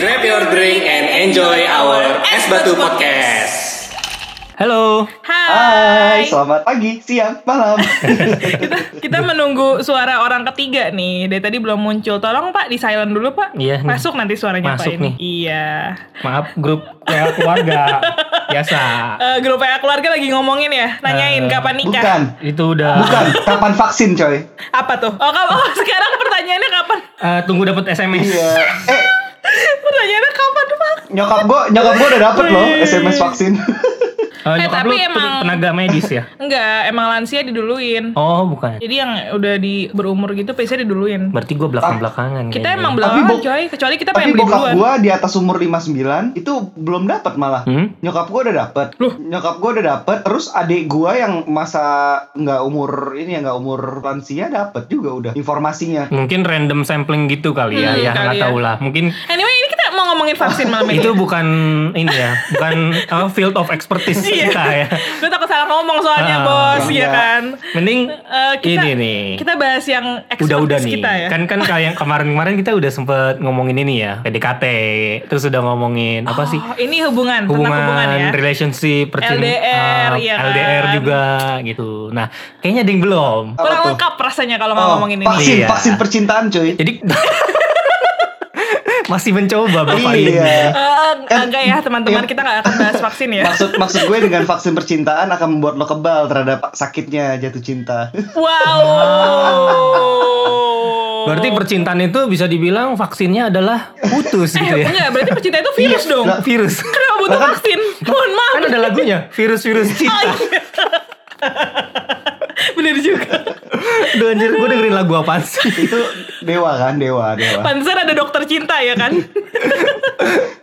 Grab your drink and enjoy our Es Batu Podcast. Halo. Hai, Hai. selamat pagi, siang, malam. kita, kita menunggu suara orang ketiga nih. Dari tadi belum muncul. Tolong Pak di silent dulu Pak. Iya nih. Masuk nanti suaranya Pak Masuk ini. nih. Iya. Maaf grup ya, keluarga. Biasa. Eh, grup PA keluarga lagi ngomongin ya, nanyain Eh, kapan nikah. Bukan, Itu udah bukan. Kapan vaksin, coy? Apa tuh? Oh, kamu, oh, sekarang pertanyaannya kapan? Eh, tunggu dapat SMS. Iya. Eh, Pertanyaannya kapan Pak? nyokap gua, nyokap gua udah dapet loh SMS vaksin. Eh, Eh, nyokap tapi lu emang- tenaga medis ya? Enggak, emang lansia diduluin. Oh, bukan. Jadi yang udah di berumur gitu biasanya diduluin. Berarti gue belakang-belakangan. Kita kayaknya. emang Tapi belakangan bok- coy, kecuali kita Tapi pengen beli bokap duluan. gua di atas umur 59 itu belum dapat malah. Hmm? Nyokap gua udah dapet. Nyokap gua udah dapet. Terus adik gua yang masa nggak umur ini ya nggak umur lansia dapet juga udah informasinya. Mungkin random sampling gitu kali ya, Hmm, ya nggak ya. tahu lah. Mungkin Anyway, ini kita mau ngomongin vaksin malam ini. itu bukan ini ya, bukan apa, field of expertise Iya. kita ya. Gue takut salah ngomong soalnya Ah, bos, iya. ya kan. Mending Eh, kita, ini nih. Kita bahas yang udah-udah expertise nih. kita ya. Kan kan kayak yang kemarin-kemarin kita udah sempet ngomongin ini ya, PDKT. Terus udah ngomongin apa sih? Oh, ini hubungan, hubungan, tentang hubungan ya. relationship, percin- LDR, ah, iya kan? LDR juga gitu. Nah, kayaknya ada yang belum. Kurang lengkap rasanya kalau Oh, ngomongin ini. vaksin, Iya. vaksin percintaan, coy. Jadi masih mencoba bapak ini. Iya. Eh, Kan- enggak ya teman-teman, iya. kita nggak akan bahas vaksin ya. Maksud maksud gue dengan vaksin percintaan akan membuat lo kebal terhadap sakitnya jatuh cinta. Wow. Berarti percintaan itu bisa dibilang vaksinnya adalah putus gitu eh, ya. enggak, berarti percintaan itu virus Iya, dong. Virus. Kenapa butuh Lah kan- vaksin? Mohon maaf. Kan ada lagunya, virus-virus cinta. Bener juga. Duh anjir, gue dengerin lagu apaan sih? Itu dewa kan, dewa, dewa. Pantesan ada dokter cinta ya kan?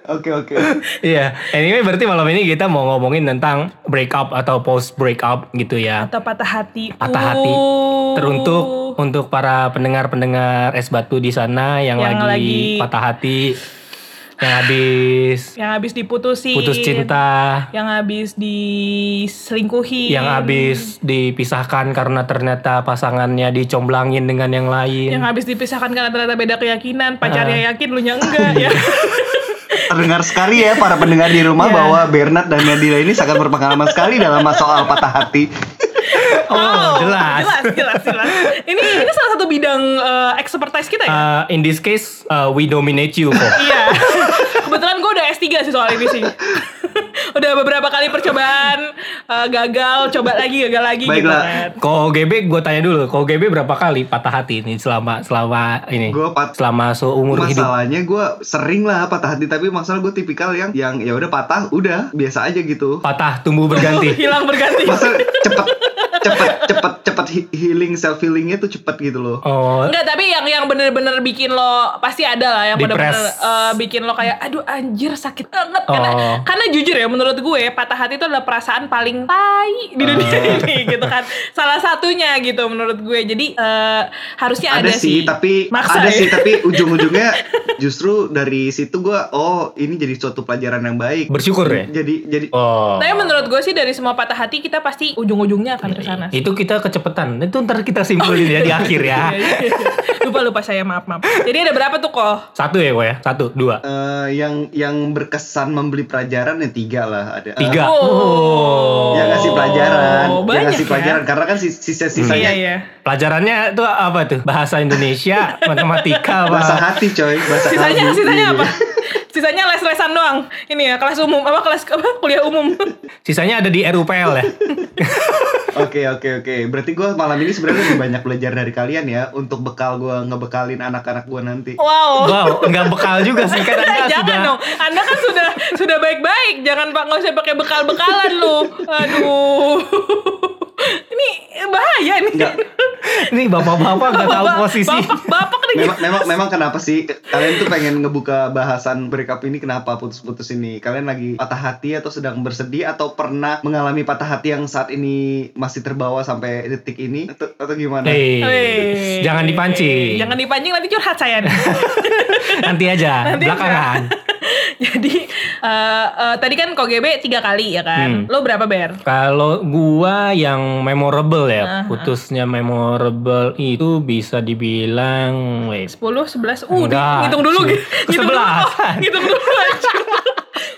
Oke, oke. Iya, anyway berarti malam ini kita mau ngomongin tentang breakup atau post breakup gitu ya. Atau patah hati. Patah hati. Uh. Teruntuk untuk para pendengar-pendengar es batu di sana yang, Yang lagi, lagi- patah hati, yang habis yang habis diputusin. putus cinta, Yang habis diselingkuhi. yang habis dipisahkan karena ternyata pasangannya dicomblangin dengan yang lain. yang habis dipisahkan karena ternyata beda keyakinan, pacarnya Ah. yakin lu nya enggak ya. Terdengar sekali ya para pendengar di rumah Iya. bahwa Bernard dan Nadila ini sangat berpengalaman sekali dalam soal patah hati. Oh, jelas. jelas, jelas, jelas. Ini ini salah satu bidang eh, expertise kita ya. Uh, in this case, uh, we dominate you kok. Iya. Kebetulan gue udah S3 sih soal ini sih. udah beberapa kali percobaan eh, gagal, coba lagi, gagal lagi gitu Baiklah. kan. Kau GB gue tanya dulu, kau GB berapa kali patah hati ini selama selama ini? Gua pat- selama seumur hidup. Masalahnya gue sering lah patah hati tapi masalah gue tipikal yang yang ya udah patah udah biasa aja gitu. Patah tumbuh berganti. Hilang berganti. Masa cepet cepet cepet cepet he- healing self healingnya tuh cepet gitu loh. Oh, Enggak, tapi yang yang bener-bener bikin lo pasti ada lah yang bener-bener eh, bikin lo kayak aduh anjir sakit banget karena Oh. karena jujur ya menurut gue patah hati itu adalah perasaan paling tai di dunia Oh. ini gitu kan. Salah satunya gitu menurut gue. Jadi eh, harusnya ada, ada sih tapi Maksa ada ya? sih tapi ujung-ujungnya justru dari situ gue oh ini jadi suatu pelajaran yang baik. bersyukur ya. Jadi jadi Oh. Tapi menurut gue sih dari semua patah hati kita pasti ujung-ujungnya akan ke sana. Itu kita kecepatan. Itu ntar kita simpulin ya di akhir ya. Iya, iya, lupa lupa saya maaf maaf. Jadi ada berapa tuh kok? Satu ya kok ya? Satu, dua, eh, yang yang berkesan membeli pelajaran ya tiga lah ada. tiga. Oh. yang ngasih pelajaran, yang banyak ngasih ya. pelajaran karena kan sis- sisa-sisanya Iya iya. Pelajarannya itu apa tuh? Bahasa Indonesia, matematika, bahasa apa? hati coy, bahasa Sisanya kalbu. sisanya apa? Sisanya les-lesan doang. Ini ya kelas umum apa kelas apa kuliah umum. Sisanya ada di RUPL ya. Oke oke oke. Berarti gue malam ini sebenarnya lebih banyak belajar dari kalian ya untuk bekal gue ngebekalin anak-anak gue nanti. Wow. Wow, nggak bekal juga sih kan Anda Jangan sudah. dong. Anda kan sudah sudah baik-baik. Jangan Pak nggak usah pakai bekal-bekalan lu. Aduh. Ini bahaya nih. Enggak. Ini bapak-bapak nggak tahu posisi. Bapak, bapak. Memang, memang memang kenapa sih kalian tuh pengen ngebuka bahasan breakup ini kenapa putus-putus ini? Kalian lagi patah hati atau sedang bersedih atau pernah mengalami patah hati yang saat ini masih terbawa sampai detik ini atau, atau gimana? Hei, Wih. jangan dipancing. Jangan dipancing nanti curhat saya. Nanti aja, Nanti belakangan. Jadi eh, eh, tadi kan KGB tiga kali ya kan? Hmm. Lo berapa ber? Kalau gua yang memorable ya, Aha. putusnya memorable itu bisa dibilang wait. 10, 11, uh Enggak, ngitung dulu gitu. Ngitung dulu, oh, ngitung dulu aja.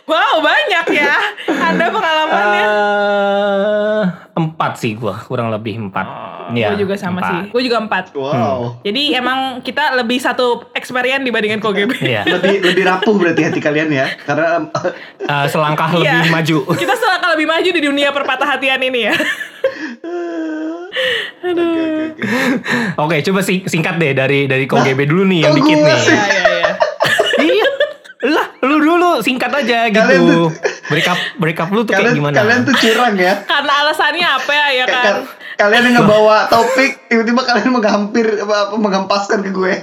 Wow banyak ya. Ada pengalamannya. Eh, empat sih gua, kurang lebih empat. gue Iya, Oh, juga sama empat. sih. Gue juga empat. Wow. Jadi emang kita lebih satu experience dibandingkan KGB. Iya. Lebih lebih rapuh berarti hati kalian ya. Karena Eh, selangkah Iya. lebih maju. Kita selangkah lebih maju di dunia perpatah hatian ini ya. Oke, oke, oke. Oke, coba sing- singkat deh dari dari KGB dulu nih yang dikit nih. Iya iya iya. iya. Lah, lu dulu singkat aja Kalian gitu. tuh- Break up break up lu tuh kayak kalian gimana? kalian tuh curang ya. Karena alasannya apa ya, ya Ka- kan? ka- Kalian yang ngebawa topik, tiba-tiba kalian menghampir apa, apa menghempaskan ke gue.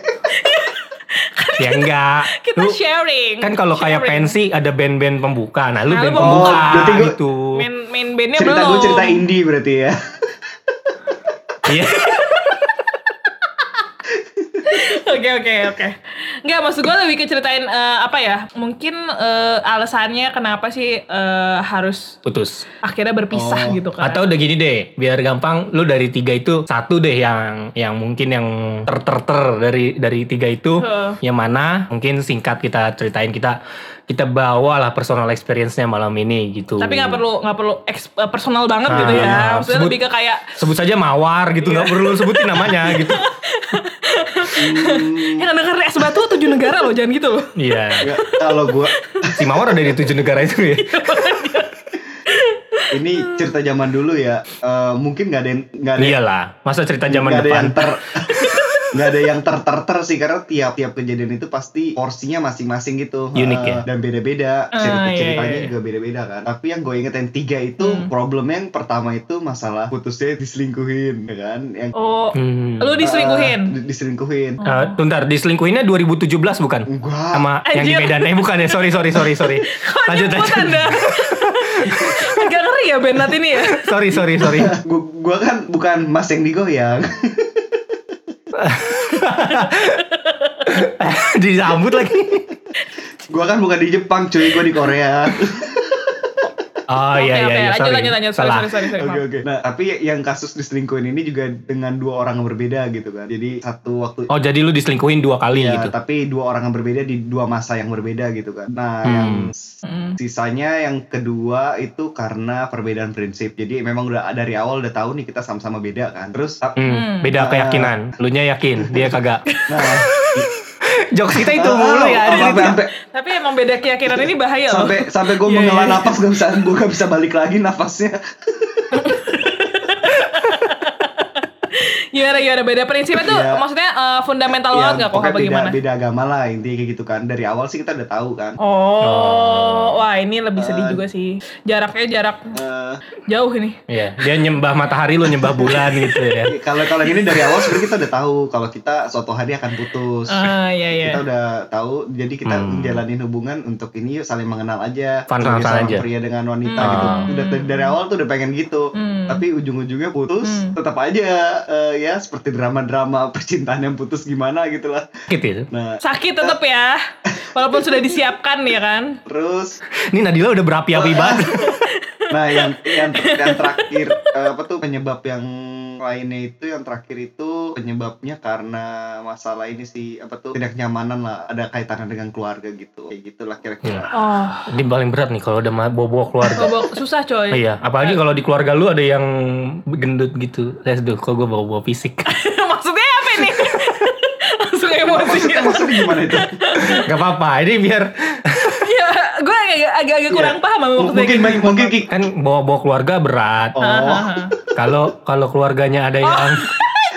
ya enggak. Kita Lu- sharing. Kan kalau kayak pensi ada band-band pembuka. Nah, lu Nah, band pembuka Oh, berarti gua- gitu. main main bandnya Cerita belum. gue cerita indie berarti ya. Iya. Oke oke oke. Enggak maksud gue lebih ke ceritain eh, apa ya? Mungkin eh, alasannya kenapa sih eh, harus Putus. akhirnya berpisah Oh, gitu kan? Atau udah gini deh, biar gampang, lu dari tiga itu satu deh yang yang mungkin yang ter ter ter dari dari tiga itu Heeh. yang mana mungkin singkat kita ceritain kita kita bawa lah personal experience-nya malam ini gitu. tapi nggak perlu nggak perlu eks- eh, personal banget Ah, gitu ya. Maksudnya sebut- lebih ke kayak sebut saja mawar gitu Iya. nggak perlu sebutin namanya gitu. yang denger es batu tujuh negara loh, jangan gitu loh. Iya. Nggak, kalau gue Si mawar ada di tujuh negara itu ya. ini cerita zaman dulu ya. eh, mungkin nggak ada yang nggak ada Iyalah, masa cerita zaman ada depan. yang ter nggak ada yang ter ter ter sih karena tiap tiap kejadian itu pasti porsinya masing-masing gitu Unik Eh, ya? dan beda-beda Ah, cerita iya, ceritanya iya, iya. juga beda-beda kan tapi yang gue inget yang tiga itu Hmm. problemnya yang pertama itu masalah putusnya diselingkuhin ya kan yang Oh, Hmm. lu diselingkuhin. Ah, di- diselingkuhin Eh, bentar, diselingkuhinnya 2017 bukan? enggak Sama yang di. Medan. Eh bukan ya, sorry sorry sorry sorry. Lanjut lanjut. Agak ngeri ya Bernat ini ya. Sorry sorry sorry. gua, gua kan bukan mas yang digoyang Disambut lagi. gua kan bukan di Jepang cuy gua di Korea Oh iya iya iya lanjut, sorry. lanjut, lanjut. Sorry, Salah. sorry, sorry, sorry. Oke maaf. oke. Nah tapi yang kasus diselingkuhin ini juga dengan dua orang yang berbeda gitu kan. Jadi satu waktu Oh jadi lu diselingkuhin dua kali Iya, gitu. tapi dua orang yang berbeda di dua masa yang berbeda gitu kan. Nah, Hmm. yang Hmm. sisanya yang kedua itu karena perbedaan prinsip. Jadi memang udah dari awal udah tahu nih kita sama-sama beda kan. Terus Hmm, Hmm. beda keyakinan. Lu nya yakin, dia kagak. nah, Jokes kita itu ah, mulu ya. sampai sampai Tapi emang beda keyakinan ini bahaya loh. sampai sampai gue Iya, menghela iya. nafas gak bisa gue gak bisa balik lagi nafasnya. Gimana gimana beda prinsipnya tuh Iya. maksudnya eh, fundamental Ya, banget nggak kok apa beda, gimana? beda agama lah intinya kayak gitu kan. Dari awal sih kita udah tahu kan. Oh, wah ini lebih sedih Eh, juga sih. Jaraknya jarak Eh, jauh ini. Iya, dia nyembah matahari lu nyembah bulan gitu ya. kalau kalau ini dari awal sebenarnya kita udah tahu kalau kita suatu hari akan putus. Ah iya iya. kita udah tahu jadi kita Hmm. menjalanin hubungan untuk ini yuk saling mengenal aja Fun aja. pria dengan wanita Hmm. gitu udah dari, awal tuh udah pengen gitu Hmm. tapi ujung-ujungnya putus Hmm. tetap aja ya seperti drama-drama percintaan yang putus gimana gitu lah Gitu. nah Sakit tetap ya. Walaupun sudah disiapkan ya kan. terus Ini Nadila udah berapi-api banget. nah yang yang yang terakhir eh, apa tuh penyebab yang lainnya itu yang terakhir itu penyebabnya karena masalah ini sih apa tuh tidak nyamanan lah ada kaitannya dengan keluarga gitu kayak gitulah kira-kira Oh, Ini paling berat nih kalau udah bawa keluarga. susah coy. Iya, apalagi kalau di keluarga lu ada yang gendut gitu. Les duh, kok gue bawa-bawa fisik. Maksudnya apa ini? Langsung emosi. maksudnya maksudnya gimana itu Gak apa-apa, ini biar Iya, gue agak-agak kurang Iya. paham sama maksudnya. mungkin mungkin ki- kan bawa-bawa keluarga berat. oh Kalau kalau keluarganya ada yang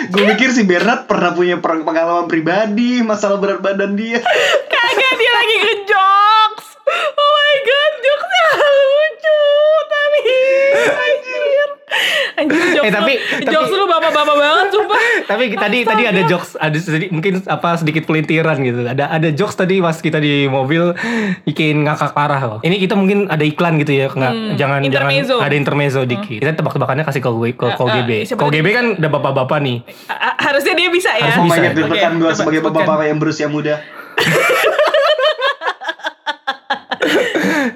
gue mikir si Bernard pernah punya pengalaman pribadi masalah berat badan dia lagi ngejokes. Oh my god, jokesnya lucu tapi anjir. Anjir jokes Eh, tapi- lu, tapi- jokes lu bapak-bapak banget sumpah. tapi tadi tadi ada jokes ada sedikit mungkin apa sedikit pelintiran gitu. Ada ada jokes tadi pas kita di mobil bikin ngakak parah loh. Ini kita mungkin ada iklan gitu ya, nggak Hmm, jangan intermezzo. jangan ada intermezzo dikit. Kita tebak-tebakannya kasih ke gue ke KGB. siapa KGB kan udah bapak-bapak nih. A- a- Harusnya dia bisa ya. Harus gue coba sebagai bapak-bapak yang berusia muda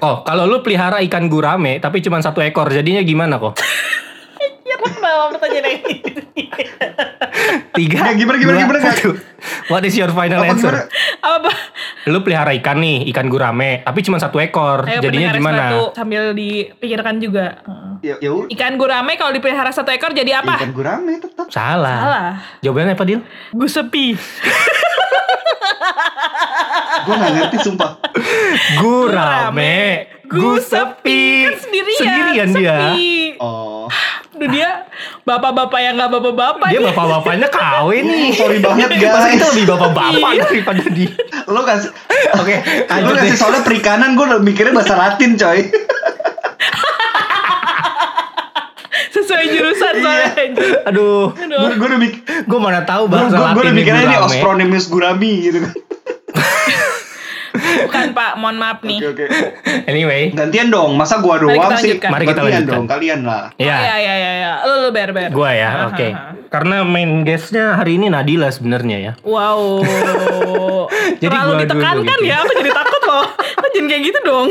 Oh, kalau lu pelihara ikan gurame tapi cuma satu ekor, jadinya gimana kok? Kenapa pertanyaan ini? Tiga. Ya, gimana, gimana, dua, gimana, satu. What is your final Apa answer? gimana? Apa? Lu pelihara ikan nih, ikan gurame, tapi cuma satu ekor. Ayo jadinya gimana? Sepatu sambil dipikirkan juga. Heeh. Ya, ya. Ikan gurame kalau dipelihara satu ekor jadi apa? Ikan gurame tetap. Salah. Salah. Jawabannya apa, Dil? Gusepi. Gue gak ngerti sumpah. Gurame. Gu sepi. Kan sendirian. Sendirian dia. sepi. Oh. Aduh dia bapak-bapak yang gak bapak-bapak Dia bapak-bapaknya kawin nih. Sorry banget Masa guys. kita lebih bapak-bapak Iya. daripada dia. Lo kasih Oke, Lo lanjut kasih soalnya perikanan gue mikirnya bahasa Latin coy. Sesuai jurusan soalnya. Aduh, Aduh. Gue gue udah mikir gue mana tahu Gue bahasa Latin udah mikirnya ini. Ospronimus gurami gitu kan. Bukan pak, mohon maaf nih. Oke oke. Anyway, Gantian dong, masa gua Mari doang kita sih? Mari kita Gantian lanjutkan. dong, kalian lah. ya. Ya ya ya ya. Lu lu ber ber. Gua ya, oke. aha. Karena main guestnya hari ini Nadila sebenarnya ya. Wow. Jadi Terlalu ditekankan gitu. ya, aku jadi takut loh. Kok jangan kayak gitu dong.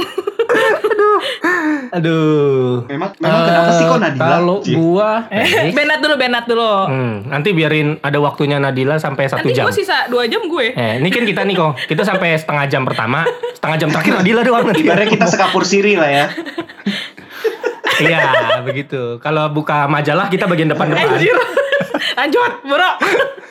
Aduh. Memang memang kenapa sih kok Eh, Nadila? Kalau gua, Eh, benat dulu, benat dulu. hmm, nanti biarin ada waktunya Nadila sampai satu Nanti jam. gue sisa 2 jam gue. Eh, ini kan kita nih kok. Kita sampai setengah jam pertama, setengah jam terakhir Nadila doang nanti. Ibaratnya kita sekapur siri lah ya. Iya, begitu. Kalau buka majalah kita bagian depan-depan. Anjir. Lanjut, bro.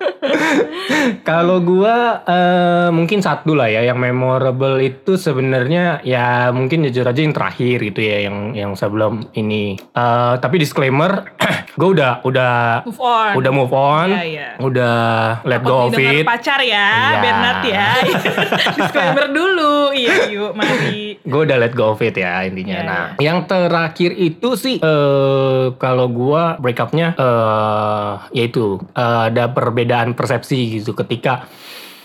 Kalau gua eh, mungkin satu lah ya yang memorable itu sebenarnya ya mungkin jujur aja yang terakhir gitu ya yang yang sebelum ini. Eh, tapi disclaimer, gue udah udah Move on. udah move on, Iya, iya. udah let go of it. pacar ya, Iya. Bernat ya. Disclaimer dulu. Iya, yuk, mari. Gue udah let go of it ya intinya. Iya, nah, yang terakhir itu sih eh kalau gua break up-nya eh yaitu eh, ada perbedaan persepsi gitu ketika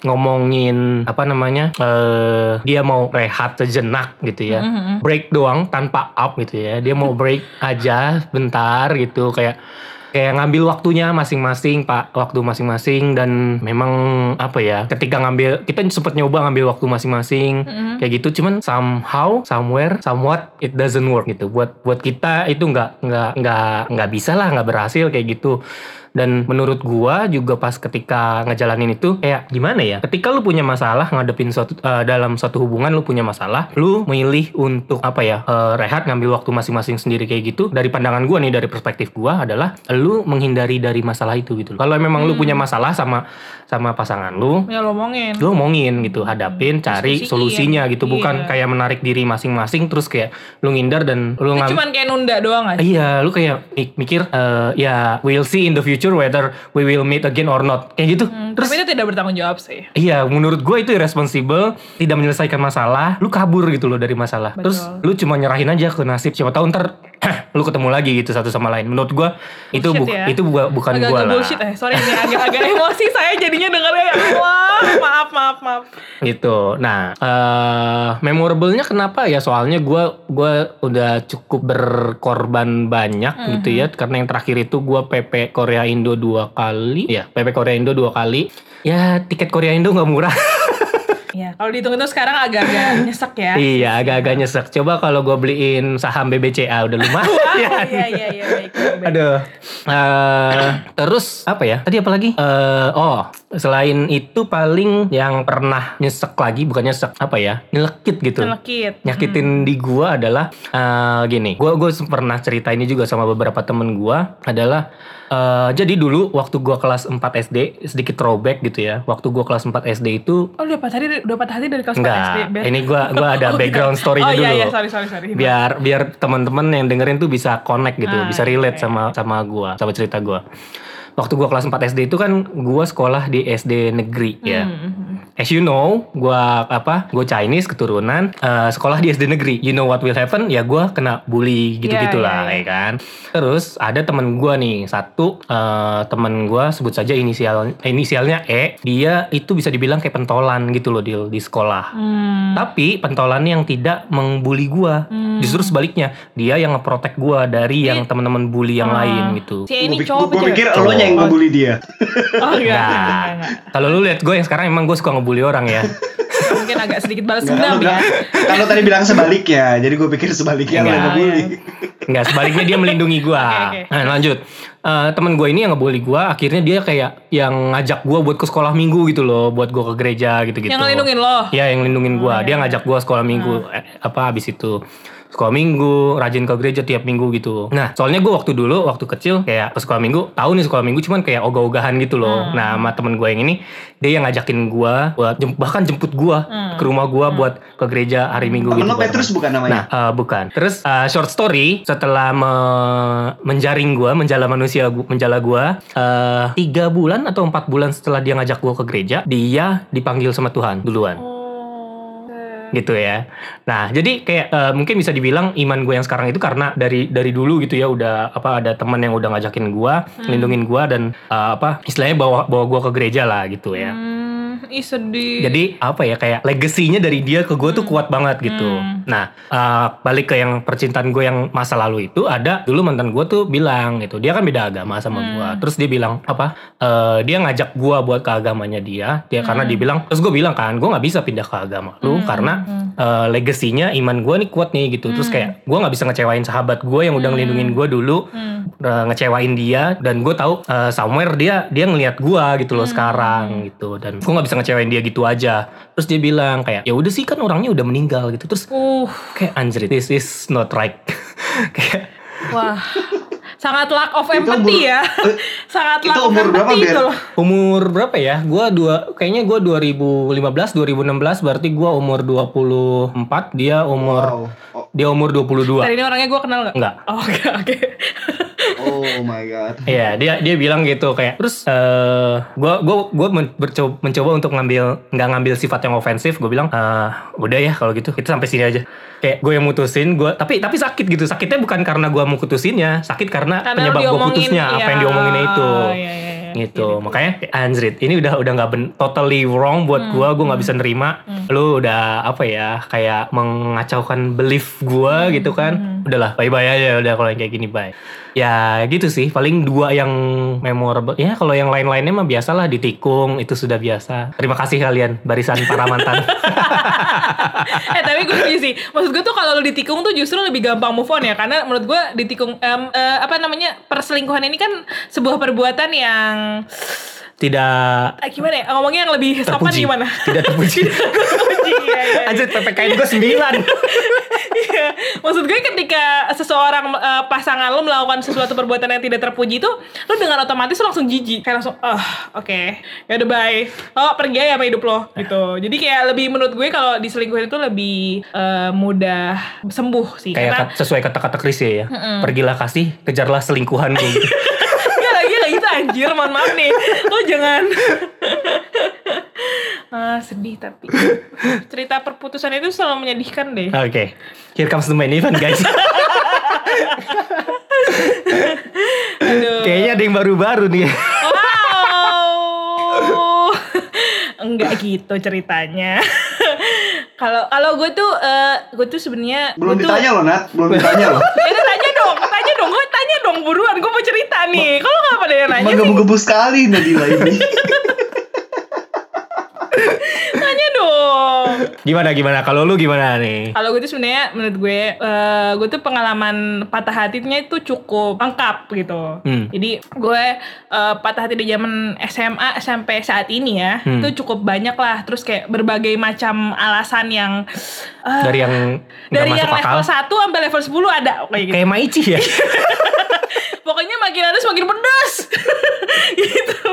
ngomongin apa namanya eh dia mau rehat sejenak gitu ya. Mhm. break doang tanpa up gitu ya. Dia mau break aja bentar gitu. Kayak kayak ngambil waktunya masing-masing pak. Waktu masing-masing dan memang apa ya ketika ngambil kita sempat nyoba ngambil waktu masing-masing Mhm. kayak gitu. Cuman somehow somewhere somewhat it doesn't work gitu. Buat buat kita itu nggak nggak nggak nggak bisa lah nggak berhasil kayak gitu dan menurut gua juga pas ketika ngejalanin itu kayak gimana ya ketika lu punya masalah ngadepin suatu eh, dalam suatu hubungan lu punya masalah lu milih untuk apa ya eh, rehat ngambil waktu masing-masing sendiri kayak gitu dari pandangan gua nih dari perspektif gua adalah lu menghindari dari masalah itu gitu kalau memang lu Hmm. punya masalah sama sama pasangan lu Ya lo omongin. lu omongin gitu hadapin cari Diskusiin. solusinya gitu bukan Iya. kayak menarik diri masing-masing terus kayak lu ngindar dan lu Itu ngam- cuman kayak nunda doang aja. Iya, lu kayak mik- mikir eh, ya we'll see in the future whether we will meet again or not. Kayak gitu. Hmm, Terus tapi itu tidak bertanggung jawab sih. Iya, menurut gue itu irresponsible, tidak menyelesaikan masalah, lu kabur gitu loh dari masalah. Betul. Terus lu cuma nyerahin aja ke nasib. Siapa tahu ntar lu ketemu lagi gitu satu sama lain. Menurut gue itu Bullshit bu- ya. itu bu- bukan Agak gue lah. bullshit eh. Sorry ini agak-agak emosi saya jadinya dengarnya ya Allah. Maaf, maaf, maaf. gitu. Nah, eh memorable-nya kenapa ya? Soalnya gua gua udah cukup berkorban banyak gitu ya. Karena yang terakhir itu gua PP Korea Indo dua kali. Ya, PP Korea Indo dua kali. Ya, tiket Korea Indo nggak murah. Iya, kalau dihitung-hitung sekarang agak-agak nyesek ya. iya, agak-agak nyesek. Coba kalau gua beliin saham BBCA udah lumayan. Wow, iya, iya, iya, baik, baik, baik. Aduh. Eh, terus apa ya? Tadi apa lagi? Eh, oh, selain itu paling yang pernah nyesek lagi, bukan nyesek, apa ya? Nyelekit gitu. Nyelekit. nyakitin di gua adalah eh, gini gua gua pernah cerita ini juga sama beberapa temen gua adalah eh, jadi dulu waktu gua kelas 4 SD sedikit throwback gitu ya waktu gua kelas 4 SD itu Oh, udah hati, udah patah hati dari kelas 4 SD. ini gua gua ada Oh, background iya. story-nya oh, dulu iya, iya, sorry, sorry, sorry. biar biar teman-teman yang dengerin tuh bisa connect gitu Ah, bisa iya, relate iya. sama sama gua sama cerita gua waktu gua kelas 4 SD itu kan gua sekolah di SD negeri ya Hmm. As you know, gua apa? Gue Chinese keturunan, eh, sekolah di SD negeri. You know what will happen? Ya gua kena bully gitu-gitulah, Iya, iya, ya kan. Terus ada temen gua nih, satu eh, temen gua sebut saja inisial inisialnya E. Dia itu bisa dibilang kayak pentolan gitu loh di di sekolah. Hmm. Tapi pentolannya yang tidak membuli gua. Hmm. Justru sebaliknya, dia yang ngeprotek gua dari yang temen-temen bully yang Ah. lain gitu. Si ini Gua pik- cowok gua pikir lo yang ngebully dia. Oh, enggak, Nah, enggak, enggak. Kalau lu lihat gue yang sekarang emang gue suka ngebully orang ya. Mungkin agak sedikit balas dendam kalau ya. Kalau tadi bilang sebaliknya, jadi gue pikir sebaliknya lo Enggak. yang ngebully. Enggak, sebaliknya dia melindungi gua. Oke, oke. Nah, lanjut. Eh, temen gue ini yang ngebully gua, akhirnya dia kayak yang ngajak gua buat ke sekolah minggu gitu loh, buat gua ke gereja gitu-gitu. Yang ngelindungin lo. Iya, yang lindungin gua. Oh, dia iya. ngajak gua sekolah minggu eh, apa habis itu sekolah minggu, rajin ke gereja tiap minggu gitu. Nah, soalnya gua waktu dulu waktu kecil kayak ke sekolah minggu, tahu nih sekolah minggu cuman kayak ogah-ogahan gitu loh. Hmm. Nah, sama temen gue yang ini dia yang ngajakin gua buat jem- bahkan jemput gua Hmm. ke rumah gua buat ke gereja hari Minggu Temen gitu. lo. Petrus bukan namanya? Nah, eh, bukan. Terus eh, short story setelah me- menjaring gua, menjala manusia gua, menjala gua, eh, tiga bulan atau empat bulan setelah dia ngajak gua ke gereja, dia dipanggil sama Tuhan duluan. Oh. Gitu ya. Nah, jadi kayak eh, mungkin bisa dibilang iman gue yang sekarang itu karena dari dari dulu gitu ya udah apa ada teman yang udah ngajakin gua, Hmm. lindungin gua dan eh, apa istilahnya bawa bawa gua ke gereja lah gitu ya. Hmm, ih sedih. Jadi apa ya kayak legasinya dari dia ke gue tuh kuat banget gitu. Hmm. Nah eh, balik ke yang percintaan gue yang masa lalu itu ada dulu mantan gue tuh bilang gitu dia kan beda agama sama Hmm. gue. Terus dia bilang apa? eh, dia ngajak gue buat ke agamanya dia. Dia karena Hmm. dia bilang terus gue bilang kan gue nggak bisa pindah ke agama lu karena Hmm. eh, legasinya iman gue nih kuat nih gitu. Terus kayak gue nggak bisa ngecewain sahabat gue yang udah ngelindungin gue dulu Hmm. eh, ngecewain dia dan gue tahu eh, somewhere dia dia ngelihat gue gitu Hmm. loh sekarang gitu dan gue nggak bisa ngecewain dia gitu aja terus dia bilang kayak ya udah sih kan orangnya udah meninggal gitu terus Uh, kayak anjir this is not right kayak wah. Sangat lack of empathy umur- ya. eh, Sangat lack of umur berapa, empathy Ber? itu loh. umur berapa ya gue dua kayaknya gue 2015 2016 berarti gue umur 24 dia umur Wow. Oh, dia umur 22 Tadi ini orangnya gue kenal gak? enggak Oh, oke, oke. oh my god. Iya, dia dia bilang gitu kayak terus eh gua gua gua men- bercoba, mencoba untuk ngambil nggak ngambil sifat yang ofensif. Gue bilang eh udah ya kalau gitu kita sampai sini aja. Kayak gue yang mutusin, gue tapi tapi sakit gitu. Sakitnya bukan karena gua mau putusinnya, sakit karena, Karena penyebab gue diomongin, putusnya apa iya. yang diomonginnya itu. Iya, iya, iya. Gitu. Iya, Makanya anjrit, ini udah udah nggak ben- totally wrong buat Hmm, gua, gua nggak bisa nerima. Lu udah apa ya, kayak mengacaukan belief gua Hmm, gitu kan. Udahlah, bye-bye aja udah kalau yang kayak gini bye. Ya gitu sih, paling dua yang memorable. Ya kalau yang lain-lainnya mah biasalah ditikung, itu sudah biasa. Terima kasih kalian barisan para mantan. eh tapi gue sih maksud gue tuh kalau lu ditikung tuh justru lebih gampang move on ya karena menurut gue ditikung em, eh, apa namanya perselingkuhan ini kan sebuah perbuatan yang Tidak eh, gimana ya ngomongnya yang lebih sopan gimana Tidak terpuji. terpuji iya, iya. Anjir, PPKN gue 9. Iya, maksud gue ketika seseorang eh, pasangan lo melakukan sesuatu perbuatan yang tidak terpuji itu, lo dengan otomatis lo langsung jijik, kayak langsung, ah oke, ya udah bye, oh pergi aja sama hidup lo, gitu. Jadi kayak lebih menurut gue kalau diselingkuhin itu lebih eh, mudah sembuh sih, Kayak karena sesuai kata-kata Chris ya. Pergilah kasih, kejarlah selingkuhanku. Enggak lagi lagi itu anjir, mohon maaf nih, lo jangan. ah sedih tapi cerita perputusan itu selalu menyedihkan deh. Oke, here comes the main event guys. Aduh. Kayaknya ada yang baru-baru nih. Wow. Enggak gitu ceritanya. Kalau kalau gue tuh eh, gue tuh sebenarnya Belum tuh- ditanya loh, Nat. Belum ditanya loh. Ya udah tanya dong, tanya dong, gue tanya dong buruan, gue mau cerita nih. Kalau nggak pada yang nanya Menggebu-gebu sekali Nadila ini. tanya dong. Gimana gimana? Kalau lu gimana nih? Kalau gue tuh sebenarnya menurut gue, eh, gue tuh pengalaman patah hatinya itu cukup lengkap gitu. Hmm. Jadi gue eh, patah hati di zaman SMA sampai saat ini ya, Hmm. itu cukup banyak lah. Terus kayak berbagai macam alasan yang eh, Dari yang dari yang akal. level 1 sampai level 10 ada kayak gitu. Kayak Maici ya? Pokoknya makin halus makin pedas. gitu.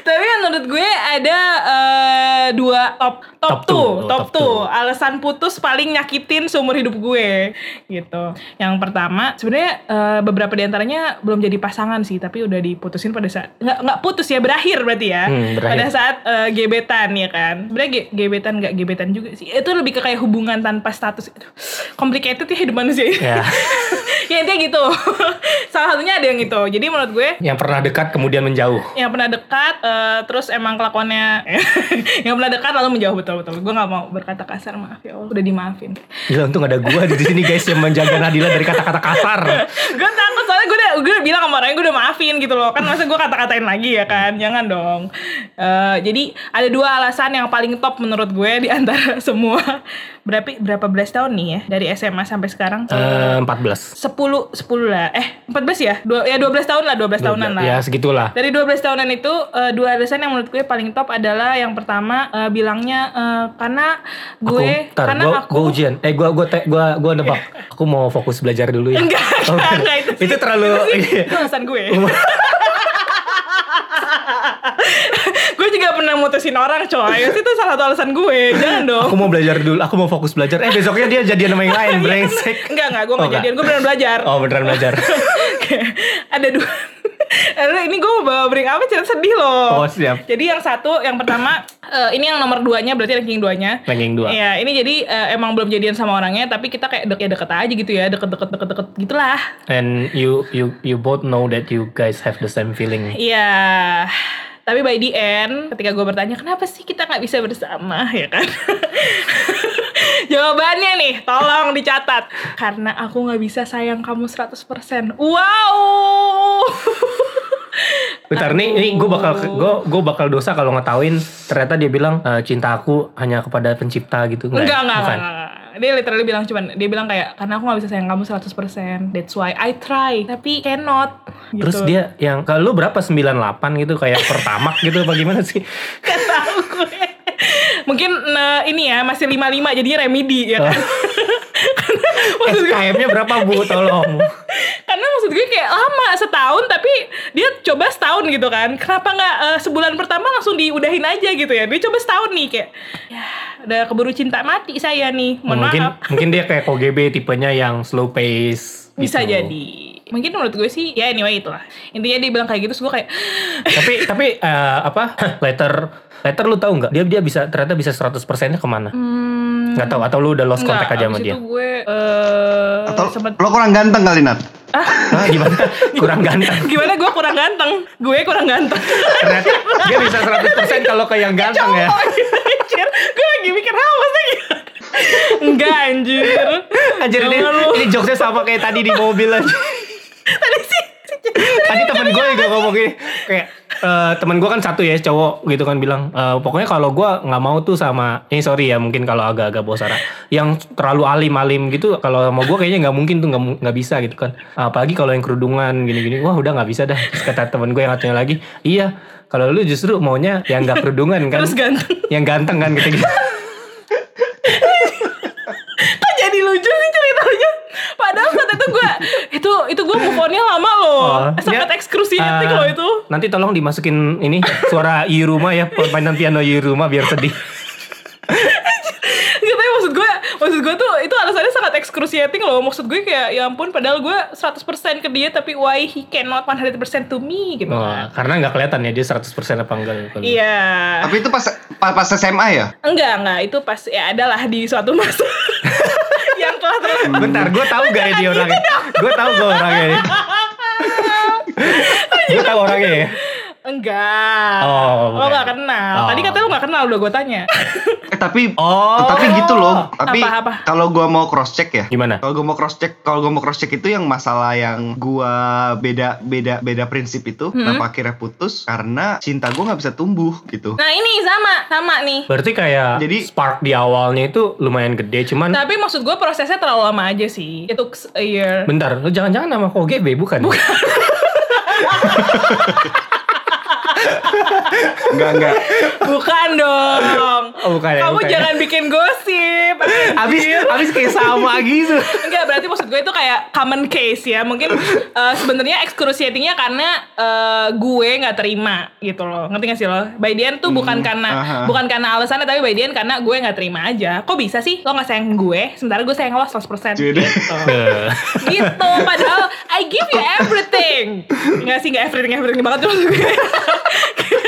Tapi menurut gue ada eh, dua top top, Top two, two, top, top two. two. alasan putus paling nyakitin seumur hidup gue gitu. Yang pertama sebenarnya eh, beberapa di antaranya belum jadi pasangan sih, tapi udah diputusin pada saat nggak nggak putus ya berakhir berarti ya. Hmm, berakhir. Pada saat eh, gebetan ya kan. Sebenarnya ge- gebetan nggak gebetan juga sih. Itu lebih ke kayak hubungan tanpa status. Aduh, complicated ya hidup manusia ini. ya. ya intinya gitu salah satunya ada yang itu. Jadi menurut gue Yang pernah dekat kemudian menjauh. yang pernah dekat eh, terus emang kelakuannya yang pernah dekat lalu menjauh betul betul gue nggak mau berkata kasar maaf ya Allah. Udah dimaafin. Gila untung ada gua di sini guys yang menjaga Nadila dari kata-kata kasar. gue takut soalnya gue udah gue bilang sama orangnya gue udah maafin gitu loh. Kan masa gue kata-katain lagi ya kan? Jangan dong. Eh, jadi ada dua alasan yang paling top menurut gue di antara semua berapa berapa belas tahun nih ya dari SMA sampai sekarang Eh, 14. sepuluh sepuluh lah eh 14 ya dua ya 12 tahun lah 12 tahunan lah Ya segitulah. dari 12 tahunan itu eh, dua alasan yang menurut gue paling top adalah yang pertama eh, bilangnya eh, karena gue aku, ntar, karena gua, aku gua ujian. Eh gua gua te, gua gua nebak. Aku mau fokus belajar dulu ya. enggak Oh, enggak, enggak itu sih. itu terlalu itu alasan gue gue juga pernah mutusin orang coy itu salah satu alasan gue jangan dong aku mau belajar dulu, aku mau fokus belajar. Eh besoknya dia jadian sama yang lain, brengsek. enggak enggak gue Oh, enggak. jadian gue beneran belajar Oh beneran belajar. ada dua ini gue mau bawa bring apa cerita sedih loh Oh, siap. jadi yang satu yang pertama eh, ini yang nomor duanya berarti ranking duanya Ranking dua. Iya, ini jadi eh, emang belum jadian sama orangnya, tapi kita kayak dek ya deket aja gitu ya, deket-deket deket-deket gitulah. And you you you both know that you guys have the same feeling. Iya. Tapi by the end, ketika gue bertanya kenapa sih kita nggak bisa bersama, ya kan? Jawabannya nih, tolong dicatat. Karena aku nggak bisa sayang kamu 100%. Wow! Bentar nih, ini gue bakal gue gue bakal dosa kalau ngetahuin ternyata dia bilang e, cinta aku hanya kepada pencipta gitu. Enggak, enggak, Bukan. enggak, enggak. Dia literally bilang cuman, dia bilang kayak, karena aku gak bisa sayang kamu 100%. That's why I try, tapi cannot. Gitu. Terus dia yang kalau lu berapa 98 gitu kayak pertamak gitu bagaimana sih? Gak tahu gue. Mungkin nah, ini ya masih 55 jadinya remedi ya kan. Gue, SKM-nya berapa Bu? Tolong. karena maksud gue kayak lama setahun tapi dia coba setahun gitu kan. Kenapa nggak eh, sebulan pertama langsung diudahin aja gitu ya? Dia coba setahun nih kayak ya udah keburu cinta mati saya nih. Mohon mungkin maaf. mungkin dia kayak KGB tipenya yang slow pace. Bisa gitu. jadi. Mungkin menurut gue sih ya anyway itulah. Intinya dia bilang kayak gitu terus gue kayak tapi tapi eh, apa letter letter lu tahu nggak dia dia bisa ternyata bisa 100 persennya ke mana hmm, nggak tahu atau lu udah lost contact aja sama dia itu gue eh Atau sempet lo kurang ganteng kali Nat? ah, gimana kurang ganteng Gimana gue kurang ganteng? Gue kurang ganteng. ternyata dia bisa 100 kalau ke yang ganteng ya anjir, gue lagi mikir apa sih? Enggak anjir. anjir ini, ini jokesnya sama kayak tadi di mobil aja Tadi sih. tadi temen gue juga ngomong gini kayak eh, temen gue kan satu ya cowok gitu kan bilang. "Eh, pokoknya kalau gue nggak mau tuh sama ini sorry ya mungkin kalau agak-agak bosara yang terlalu alim-alim gitu kalau sama gue kayaknya nggak mungkin tuh nggak bisa gitu kan. Apalagi kalau yang kerudungan gini-gini wah udah nggak bisa dah Terus kata temen gue yang satunya lagi iya kalau lu justru maunya yang nggak kerudungan kan. Terus ganteng. yang ganteng kan gitu gitu Kok jadi lucu sih ceritanya? Padahal saat itu gue itu gue move on-nya lama loh. Sangat ya, ekskrusiatif eh, loh itu. Nanti tolong dimasukin ini suara Yuruma ya permainan piano Yuruma biar sedih. Gitu ya maksud gue Maksud gue tuh Itu alasannya sangat excruciating loh Maksud gue kayak Ya ampun Padahal gue 100% ke dia Tapi why he cannot 100% to me Gitu Oh, kan karena nggak kelihatan ya dia 100% apa enggak. Iya Tapi itu pas pas, pas SMA ya? Enggak enggak Itu pas Ya adalah di suatu masa Telah Bentar, gue tahu gak ya dia orangnya? Gue tahu gue orangnya. gue tahu orangnya ya. Enggak Oh, Lo gak kenal Oh. Tadi katanya lo gak kenal Udah gue tanya Eh tapi Oh. tapi gitu loh. Tapi kalau gua mau cross check ya. Gimana? Kalau gua mau cross check, kalau gua mau cross check itu yang masalah yang gua beda beda beda prinsip itu, Hmm. kenapa akhirnya putus? Karena cinta gua nggak bisa tumbuh gitu. Nah ini sama Sama nih Berarti kayak Jadi- spark di awalnya itu lumayan gede, cuman Tapi maksud gue prosesnya terlalu lama aja sih It took a year bentar, lu jangan-jangan sama KGB bukan? Bukan. Enggak enggak. Bukan dong Oh, bukan ya, Kamu bukan ya. jangan bikin gosip Abis abis kayak sama gitu. Enggak, berarti maksud gue itu kayak common case ya. Mungkin eh, sebenarnya excruciatingnya karena eh, gue nggak terima gitu loh. Ngerti gak sih lo? By the end tuh bukan karena aha. bukan karena alasannya tapi by the end karena gue nggak terima aja. Kok bisa sih lo nggak sayang gue sementara gue sayang lo 100%. Jadi Eh, gitu padahal I give you everything nggak sih nggak everything everything banget tuh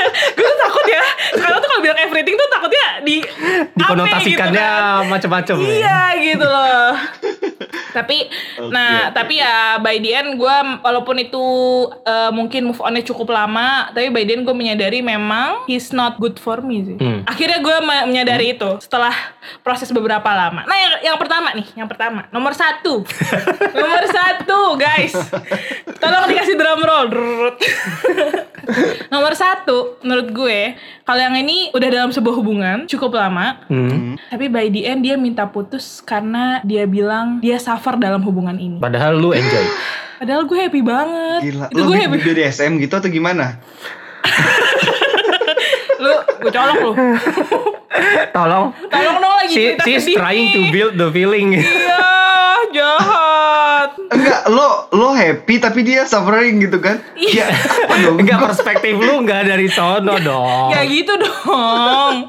gue tuh takut ya. Sekarang tuh kalau bilang everything tuh takutnya di dikonotasikannya gitu kan. macam-macam ya. iya gitu loh. Tapi Oke, nah oke, tapi ya by the end gue walaupun itu eh, mungkin move onnya cukup lama tapi by the end gue menyadari memang he's not good for me sih. Hmm. akhirnya gue me- menyadari itu setelah proses beberapa lama. Nah yang, yang pertama nih yang pertama. Nomor satu. Nomor satu guys. Tolong dikasih drum roll. Nomor satu menurut gue kalau yang ini udah dalam sebuah hubungan cukup lama Hmm. tapi by the end dia minta putus karena dia bilang dia suffer dalam hubungan ini. Padahal lu enjoy. Padahal gue happy banget. Gila, Itu lo gue happy. BDSM gitu atau gimana? Lu gue colok lu. Tolong. Tolong dong lagi She, she's trying to build the feeling. Iya, jahat. Enggak, lo lo happy tapi dia suffering gitu kan? Iya. Ya? Enggak perspektif lu enggak dari sono dong. Gak gitu dong.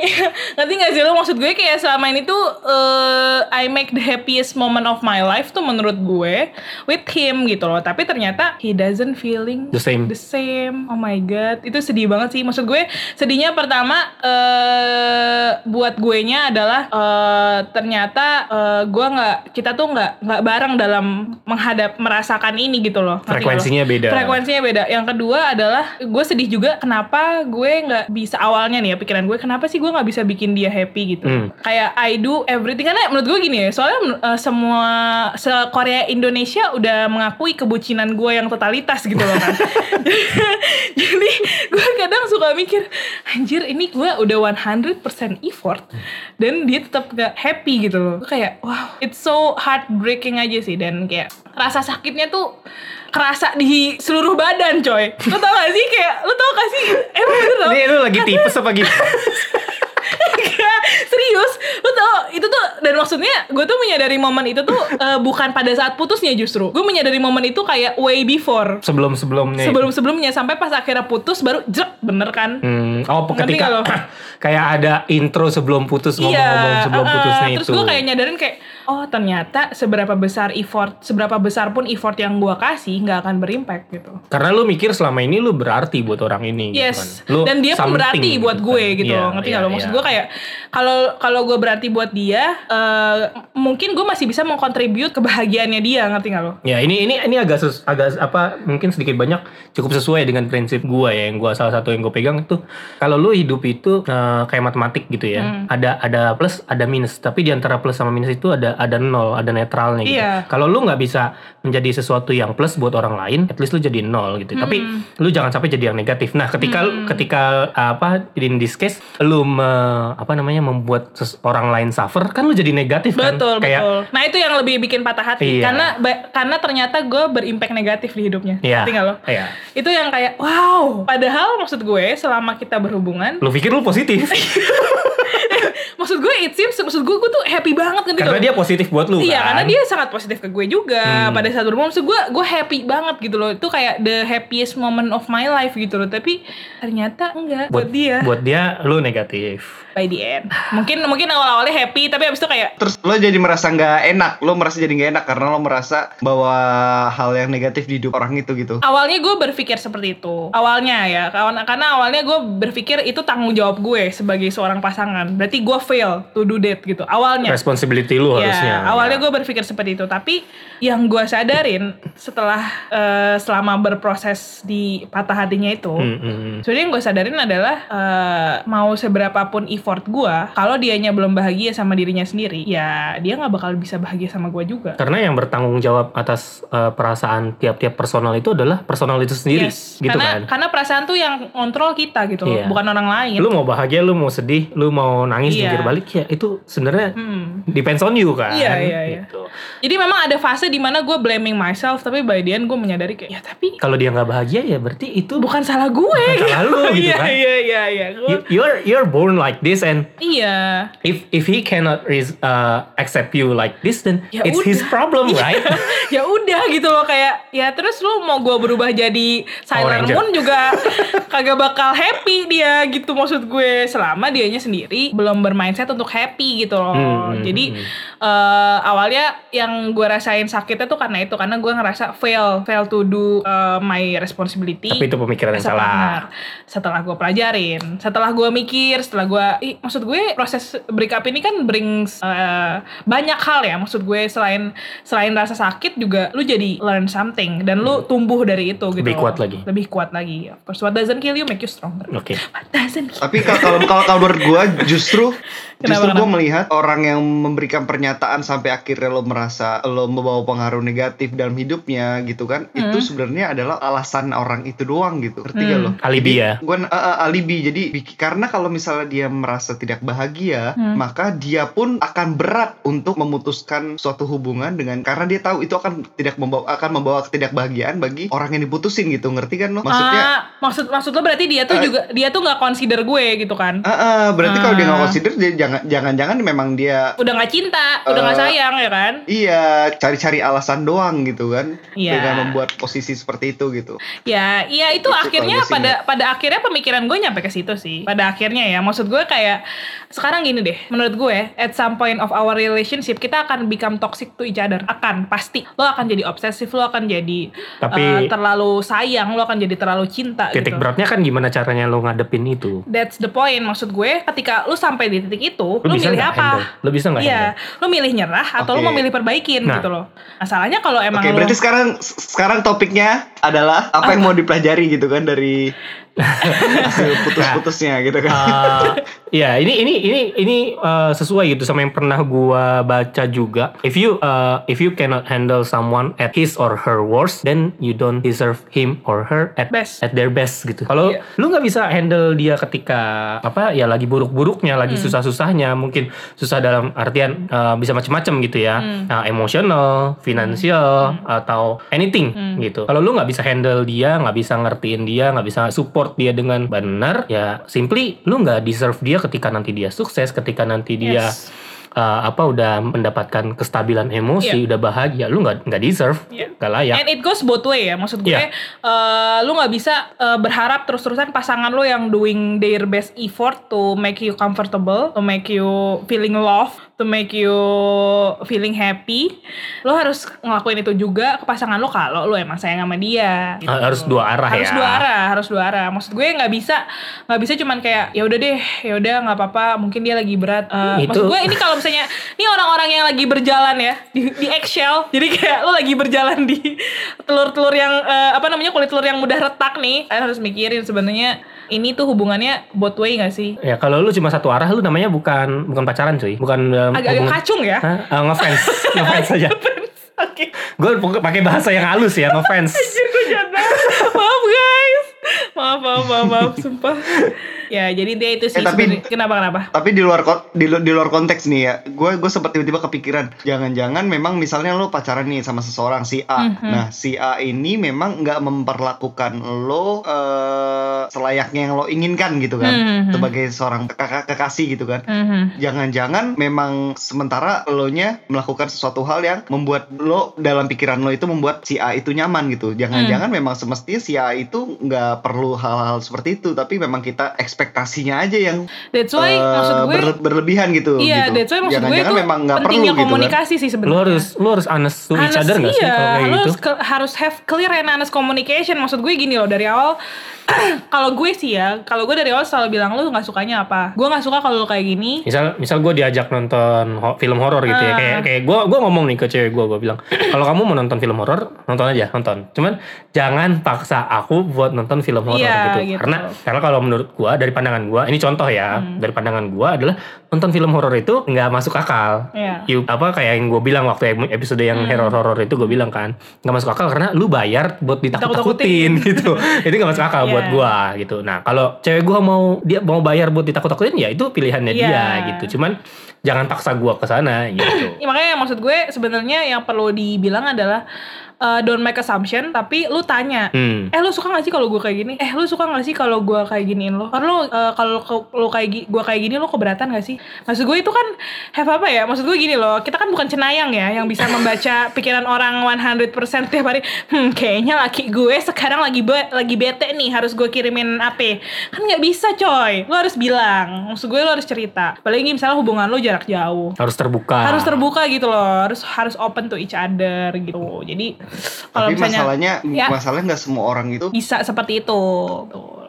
Ya, Ngerti gak sih lo maksud gue kayak selama ini tuh eh, I make the happiest moment of my life tuh menurut gue with him gitu loh. Tapi ternyata he doesn't feeling The same. the same. Oh my god, itu sedih banget sih. Maksud gue sedihnya pertama eh buat gue nya adalah eh ternyata eh, gue nggak kita tuh nggak nggak bareng dalam menghadap merasakan ini gitu loh. Frekuensinya beda. Frekuensinya beda. Yang kedua adalah gue sedih juga kenapa gue nggak bisa awalnya nih ya pikiran gue kenapa sih gue nggak bisa bikin dia happy gitu. Hmm. Kayak I do everything karena menurut gue gini ya. Soalnya eh, semua se Korea Indonesia udah mengakui kebucinan gue yang totalitas gitu loh kan. Jadi gue kadang suka mikir anjir ini gue udah 100% effort dan dia tetap gak happy gitu loh. Gue kayak wow it's so heartbreaking aja sih dan kayak rasa sakitnya tuh kerasa di seluruh badan coy. Lo tau gak sih kayak lo tau gak sih emang bener tau? Ini lu lagi tipes apa gitu? Serius Lu tau itu tuh Dan maksudnya Gue tuh menyadari momen itu tuh eh, Bukan pada saat putusnya justru Gue menyadari momen itu kayak way before Sebelum-sebelumnya. itu. Sebelum-sebelumnya Sampai pas akhirnya putus Baru jrek bener kan Hmm, oh lo? ketika kayak ada intro sebelum putus ngomong-ngomong sebelum uh-uh. putusnya Terus itu. gue kayak nyadarin kayak Oh ternyata seberapa besar effort Seberapa besar pun effort yang gue kasih nggak akan berimpact gitu Karena lu mikir selama ini lu berarti buat orang ini gitu Yes, kan. Lu dan dia pun berarti buat gitu gue kan. gitu, Iya, ngerti iya, nggak lo? Maksud iya. gue kayak kalau kalau gue berarti buat dia, eh, mungkin gue masih bisa mengkontribut kebahagiaannya dia, ngerti nggak lo? Ya ini ini ini agak sus, agak apa mungkin sedikit banyak cukup sesuai dengan prinsip gua ya yang gua salah satu yang gue pegang itu kalau lu hidup itu eh, kayak matematik gitu ya Hmm. ada ada plus ada minus tapi di antara plus sama minus itu ada ada nol ada netralnya gitu. Iya. Kalau lu nggak bisa menjadi sesuatu yang plus buat orang lain at least lu jadi nol gitu. Tapi Hmm. lu jangan sampai jadi yang negatif. Nah ketika ketika apa in this case lu me- apa namanya membuat orang lain suffer kan lu jadi negatif kan Betul kayak betul. Nah itu yang lebih bikin patah hati Iya. karena karena ternyata gue berimpact negatif di hidupnya, Iya. ngerti nggak lo? Iya. Itu yang kayak wow. Padahal maksud gue selama kita berhubungan, Lu pikir lu positif maksud gue it seems maksud gue gue tuh happy banget ngerti karena dia positif buat lu Iya kan? karena dia sangat positif ke gue juga Hmm. pada saat berhubungan maksud gue gue happy banget gitu loh. Itu kayak the happiest moment of my life gitu loh. Tapi ternyata enggak buat, dia. buat dia lu negatif by the end mungkin mungkin awal awalnya happy tapi abis itu kayak Terus lo jadi merasa nggak enak, lo merasa jadi nggak enak karena lo merasa bahwa hal yang negatif di hidup orang itu gitu. awalnya gue berpikir seperti itu awalnya ya kawan karena awalnya gue berpikir itu tanggung jawab gue sebagai seorang pasangan berarti gue fail to do that gitu awalnya responsibility lu Ya, harusnya awalnya Ya. gue berpikir seperti itu, tapi yang gue sadarin setelah eh, selama berproses di patah hatinya itu, Hmm, hmm, hmm. sebenarnya yang gue sadarin adalah eh, mau seberapapun effort gue, kalau dianya belum bahagia sama dirinya sendiri, ya dia nggak bakal bisa bahagia sama gue juga. karena yang bertanggung jawab atas uh, perasaan tiap-tiap personal itu adalah personal itu sendiri Yes, gitu karena kan karena perasaan tuh yang kontrol kita gitu, loh, Iya. bukan orang lain. lu mau bahagia lu mau sedih lu mau nangis jungkir balik ya itu sebenarnya Hmm. depends on you kan Iya, iya, iya. Gitu. Jadi memang ada fase di mana gue blaming myself, tapi by the end gue menyadari kayak ya tapi kalau dia nggak bahagia ya berarti itu bukan salah gue. Bukan salah lu gitu Iya, kan. Iya iya iya. You're you're born like this and Iya. if if he cannot res- uh, accept you like this then Ya it's his udah. problem Iya. right ya udah gitu loh kayak ya terus lu mau gue berubah jadi Sailor. Moon juga kagak bakal happy dia gitu maksud gue selama dianya sendiri belum bermindset untuk happy gitu loh Hmm, hmm, jadi hmm. eh, awalnya yang gue rasain sakitnya tuh karena itu karena gue ngerasa fail fail to do uh, my responsibility Tapi itu pemikiran yang salah. Setelah gue pelajarin, setelah gue mikir, setelah gue, ih, maksud gue proses break up ini kan brings uh, banyak hal ya. Maksud gue selain selain rasa sakit juga lu jadi learn something dan lu tumbuh dari itu gitu. Hmm. Lebih loh. kuat lagi. Lebih kuat lagi. Of course, what doesn't kill you make you stronger. Oke. What doesn't kill Tapi kalau kalau kalau menurut gue justru Kenapa, justru gue melihat orang yang memberikan pernyataan sampai akhirnya lo merasa lo membawa pengaruh negatif dalam hidupnya gitu kan itu Hmm. sebenarnya adalah alasan orang itu doang gitu ngerti gak Hmm. lo? Alibi ya. Gue alibi jadi karena kalau misalnya dia merasa tidak bahagia Hmm. maka dia pun akan berat untuk memutuskan suatu hubungan dengan karena dia tahu itu akan tidak membawa akan membawa ketidakbahagiaan bagi orang yang diputusin gitu ngerti kan lo? Maksudnya Ah, maksud maksud lo berarti dia tuh Eh. juga dia tuh nggak consider gue gitu kan? Ah, ah, berarti kalau dia nggak Ah. consider dia jangan jangan-jangan memang dia Udah nggak cinta, udah nggak Eh. sayang ya kan? Iya cari-cari alasan doang gitu kan Iya. dengan membuat posisi seperti itu gitu. Ya, iya itu, Itu akhirnya pada pada akhirnya pemikiran gue nyampe ke situ sih. Pada akhirnya ya, maksud gue kayak sekarang gini deh, menurut gue at some point of our relationship kita akan become toxic to each other. Akan pasti. Lo akan jadi obsesif, lo akan jadi Tapi- eh, terlalu sayang, lo akan jadi terlalu cinta Titik gitu. beratnya kan gimana caranya lo ngadepin itu? That's the point maksud gue. Ketika lo sampai di titik itu, Lo lo bisa milih apa? handle? Lo bisa nggak Iya, lo milih nyerah atau lo Oke. Mau milih perbaikin Nah. gitu loh. Masalahnya kalau emang Oke, lo berarti sekarang sekarang topiknya adalah apa, yang mau dipelajari gitu kan dari putus-putusnya gitu kan. Uh, ya ini ini ini ini uh, sesuai gitu sama yang pernah gua baca juga. If you uh, if you cannot handle someone at his or her worst, then you don't deserve him or her at Best. at their best gitu. Kalau Iya. lu nggak bisa handle dia ketika apa ya lagi buruk-buruknya, lagi Hmm. susah-susahnya, mungkin susah dalam artian uh, bisa macam-macam gitu ya, Hmm. Nah, emosional, finansial atau anything Hmm. gitu. Kalau lu nggak bisa handle dia, nggak bisa ngertiin dia, nggak bisa support dia dengan benar, ya simply lu nggak deserve dia ketika nanti dia sukses, ketika nanti dia Yes. Uh, apa udah mendapatkan kestabilan emosi, Iya. udah bahagia, lu nggak nggak deserve, Iya. nggak layak. And it goes both way ya, maksud gue, Iya. eh, lu nggak bisa eh, berharap terus-terusan pasangan lu yang doing their best effort to make you comfortable, to make you feeling love, to make you feeling happy. Lu harus ngelakuin itu juga ke pasangan lu kalau lu emang sayang sama dia. gitu. Harus dua arah harus ya. dua arah, harus dua arah. Maksud gue nggak bisa, nggak bisa cuman kayak ya udah deh, ya udah nggak apa-apa. Mungkin dia lagi berat. Eh, Itu- Maksud gue ini kalau misalnya ini orang-orang yang lagi berjalan ya di, di eggshell, jadi kayak lo lagi berjalan di telur-telur yang eh, apa namanya kulit telur yang mudah retak nih. Kalian harus mikirin sebenarnya ini tuh hubungannya both way gak sih? Ya kalau lu cuma satu arah, lu namanya bukan bukan pacaran cuy, bukan um, Agak-agak hubungan- kacung ya. Hah? Ah, ngefans, ngefans aja. Oke. Gue pakai bahasa yang halus ya, ngefans. Anjir gue. Maaf guys. Maaf, maaf, maaf, maaf, sumpah. Ya, jadi dia itu sih Eh, tapi- kenapa kenapa? Tapi di luar di, di luar konteks nih ya, gue gue sempat tiba-tiba kepikiran, jangan-jangan memang misalnya lo pacaran nih sama seseorang si A, Mhm. nah si A ini memang nggak memperlakukan lo eh, selayaknya yang lo inginkan gitu kan, Mhm. sebagai seorang kakak kekasih gitu kan. Mhm. Jangan-jangan memang sementara lo nya melakukan sesuatu hal yang membuat lo dalam pikiran lo itu membuat si A itu nyaman gitu. Jangan-jangan Hmm. memang semestinya si A itu nggak perlu hal-hal seperti itu, tapi memang kita ekspektasinya aja yang That's why eh, maksud gue berle- berlebihan gitu. Iya, gitu. that's why maksud gue Jangan-jangan itu memang nggak perlu pentingnya gitu kan. komunikasi sih Lu sebenarnya. harus lu harus honest to each other nggak sih iya, kalau kayak lu gitu? harus, harus have clear and honest communication. Maksud gue gini loh dari awal. Kalau gue sih ya, kalau gue dari awal selalu bilang lu nggak sukanya apa. Gue nggak suka kalau lu kayak gini. Misal misal gue diajak nonton ho- film horor gitu ya Ah. kayak kayak gue gue ngomong nih ke cewek gue gue bilang kalau kamu mau nonton film horor nonton aja nonton cuman jangan paksa aku buat nonton film horor Iya, gitu. gitu. karena karena kalau menurut gue dari pandangan gue ini contoh ya Hmm. dari pandangan gue adalah nonton film horor itu nggak masuk akal Iya. You- apa kayak yang gue bilang waktu episode yang Hmm. horor horor itu gue bilang kan nggak masuk akal karena lu bayar buat ditakut-takutin gitu itu nggak masuk akal buat Iya. gue gitu nah kalau cewek gue mau dia mau bayar buat ditakut-takutin ya itu pilihannya Iya. dia gitu cuman jangan paksa gue ke sana gitu Ya, makanya maksud gue sebenarnya yang perlu dibilang adalah uh, don't make assumption tapi lu tanya Hmm. eh lu suka gak sih kalau gue kayak gini? Eh lu suka gak sih kalau gue kayak giniin lo? Karena lu uh, kalau ke- lu kayak gue kayak gini lu keberatan gak sih? Maksud gue itu kan have apa ya? Maksud gue gini loh kita kan bukan cenayang ya yang bisa membaca pikiran orang 100% tiap hari hmm kayaknya laki gue sekarang lagi be- lagi bete nih harus gue kirimin apa kan nggak bisa coy. Lu harus bilang maksud gue lu harus cerita. Apalagi misalnya hubungan lu jarak jauh. Harus terbuka. harus terbuka gitu loh harus harus open to each other gitu. Jadi kalau Tapi misalnya masalahnya Ya. masalahnya nggak semua orang itu bisa seperti itu.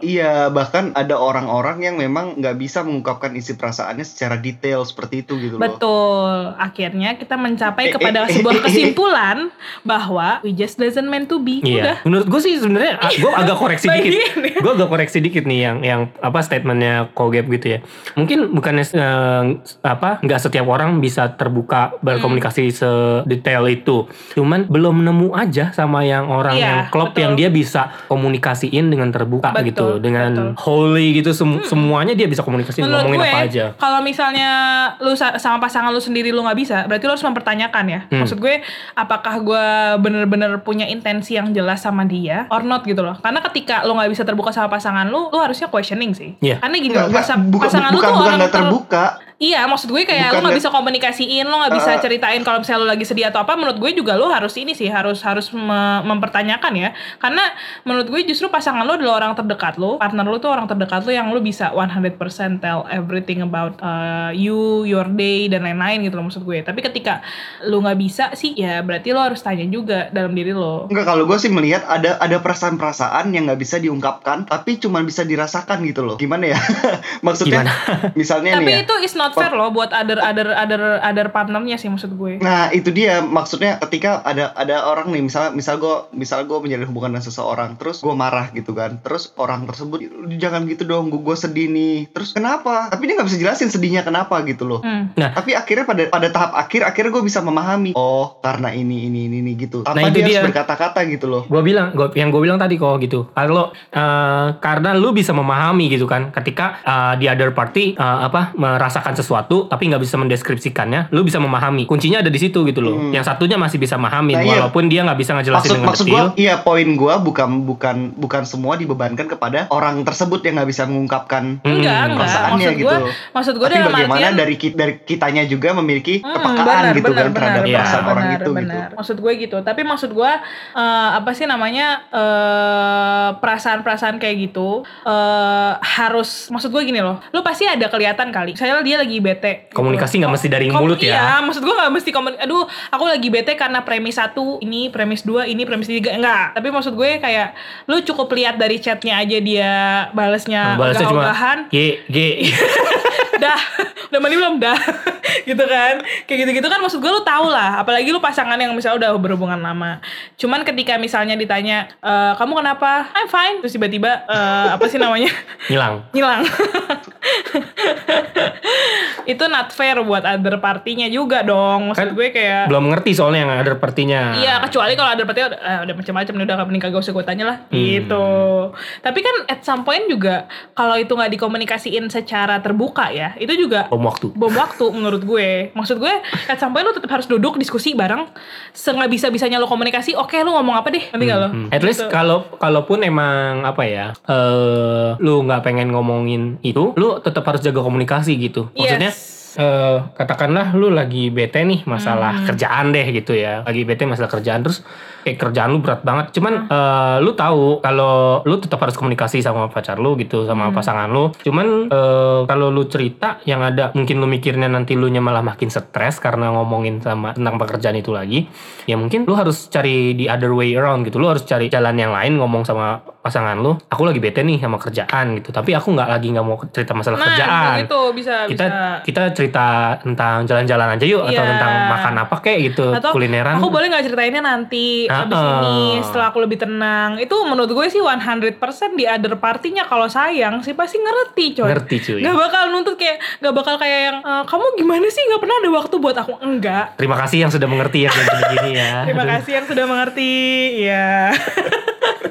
Iya, bahkan ada orang-orang yang memang nggak bisa mengungkapkan isi perasaannya secara detail seperti itu gitu loh. Betul. Akhirnya kita mencapai Eh, kepada eh, sebuah eh, eh, kesimpulan bahwa we just doesn't meant to be. Iya. Udah. Menurut gue sih sebenarnya gue agak koreksi dikit. Ya. Gue agak koreksi dikit nih yang yang apa statementnya Kogep gitu ya. Mungkin bukannya eh, apa nggak setiap orang bisa terbuka berkomunikasi sedetail itu. Cuman belum nemu aja sama yang orang Iya, yang klop betul. yang dia bisa komunikasiin dengan terbuka Betul, gitu, dengan betul. holy gitu semu- semuanya dia bisa komunikasiin Menurut ngomongin gue, apa aja. kalau misalnya lu sa- sama pasangan lu sendiri lu nggak bisa, berarti lu harus mempertanyakan ya. Hmm. Maksud gue, apakah gue bener-bener punya intensi yang jelas sama dia, or not gitu loh. Karena ketika lu nggak bisa terbuka sama pasangan lu, lu harusnya questioning sih. Iya. Karena gini loh, pasangan lu bukan, tuh bukan orang ter- terbuka. Iya, maksud gue kayak Bukan lu nggak nggak- bisa komunikasiin, lu nggak bisa Uh, ceritain kalau misalnya lu lagi sedih atau apa. Menurut gue juga lu harus ini sih, harus harus me- mempertanyakan ya. Karena menurut gue justru pasangan lu adalah orang terdekat lu, partner lu tuh orang terdekat lu yang lu bisa 100% tell everything about uh, you, your day dan lain-lain gitu loh maksud gue. Tapi ketika lu nggak bisa sih, ya berarti lu harus tanya juga dalam diri lo. Enggak kalau gue sih melihat ada ada perasaan-perasaan yang nggak bisa diungkapkan tapi cuma bisa dirasakan gitu loh. Gimana ya? Maksudnya Gimana? misalnya Tapi nih ya. itu is not fair loh buat other other other other partnernya sih maksud gue. Nah itu dia. Maksudnya ketika ada ada orang nih misal misal gue misal gue menjalin hubungan dengan seseorang terus gue marah gitu kan terus orang tersebut jangan gitu dong gue gue sedih nih. Terus kenapa? Tapi dia nggak bisa jelasin sedihnya kenapa gitu loh. Hmm. Nah, tapi akhirnya pada pada tahap akhir akhirnya gue bisa memahami oh karena ini ini ini, ini gitu. Tanpa Nah, itu dia, dia. berkata-kata gitu loh. Gue bilang gua, yang gue bilang tadi kok gitu. Kalau eh, karena lu bisa memahami gitu kan ketika eh, di other party eh, apa merasakan sesuatu tapi nggak bisa mendeskripsikannya lu bisa memahami kuncinya ada di situ gitu loh Hmm. yang satunya masih bisa memahami Nah, iya. walaupun dia nggak bisa ngejelasin maksud dengan maksud detail gue iya poin gue bukan bukan bukan semua dibebankan kepada orang tersebut yang nggak bisa mengungkapkan Hmm, Enggak, enggak. perasaannya Maksud gitu gue, maksud gue tapi bagaimana artian dari dari kitanya juga memiliki Hmm, kepekaan benar, gitu benar, kan terhadap benar, perasaan benar, orang benar, itu gitu benar. Maksud gue gitu. Tapi maksud gue eh, apa sih namanya eh, perasaan-perasaan kayak gitu eh, harus maksud gue gini loh. Lu pasti ada kelihatan kali. Saya dia lagi bete. gitu. Komunikasi nggak mesti dari Kom- mulut ya. Iya, maksud gue nggak mesti komen. Aduh, aku lagi bete karena premis satu ini, premis dua ini, premis tiga enggak. Tapi maksud gue kayak lu cukup lihat dari chatnya aja dia balesnya balasnya cuma ogah-ogahan G G dah udah mandi belum dah gitu kan kayak gitu gitu kan maksud gue lu tau lah apalagi lu pasangan yang misalnya udah berhubungan lama cuman ketika misalnya ditanya "Eh, kamu kenapa I'm fine terus tiba-tiba eh, apa sih namanya hilang ngilang itu not fair buat other partinya juga dong maksud Kan gue kayak belum ngerti soalnya yang ada partinya Iya kecuali kalau ada berarti eh, udah macam-macam nih udah gak mending kagak usah gue tanya lah Hmm. gitu. Tapi kan at some point juga kalau itu nggak dikomunikasiin secara terbuka ya itu juga bom waktu bom waktu menurut gue. Maksud gue at some point lu tetap harus duduk diskusi bareng. Senggak bisa bisanya lu komunikasi. Oke lu ngomong apa deh nanti nggak lo? Hmm. At least Gitu. kalau kalaupun emang apa ya, eh lu nggak pengen ngomongin itu, lu tetap harus jaga komunikasi gitu. Maksudnya Yes. eh katakanlah lu lagi bete nih masalah Hmm. kerjaan deh gitu ya, lagi bete masalah kerjaan terus kayak kerjaan lu berat banget. Cuman Hmm. eh, lu tahu kalau lu tetap harus komunikasi sama pacar lu gitu, sama Hmm. pasangan lu. Cuman eh, kalau lu cerita yang ada mungkin lu mikirnya nanti lu nya malah makin stres karena ngomongin sama tentang pekerjaan itu lagi. Ya mungkin lu harus cari the other way around gitu. Lu harus cari jalan yang lain ngomong sama pasangan lu. Aku lagi bete nih sama kerjaan gitu. Tapi aku nggak lagi nggak mau cerita masalah Nah kerjaan. itu bisa kita bisa. kita cerita tentang jalan-jalan aja yuk atau Iya. tentang makan apa kayak gitu Atau kulineran. aku boleh nggak ceritainnya nanti abis Ah, ini ah. setelah aku lebih tenang. Itu menurut gue sih 100% di other partinya kalau sayang sih pasti ngerti coy. Ngerti cuy. Gak bakal nuntut kayak Gak bakal kayak yang "Eh, Kamu gimana sih? Gak pernah ada waktu buat aku. Enggak terima kasih yang sudah mengerti ya kayak gini ya. Terima kasih yang sudah mengerti Iya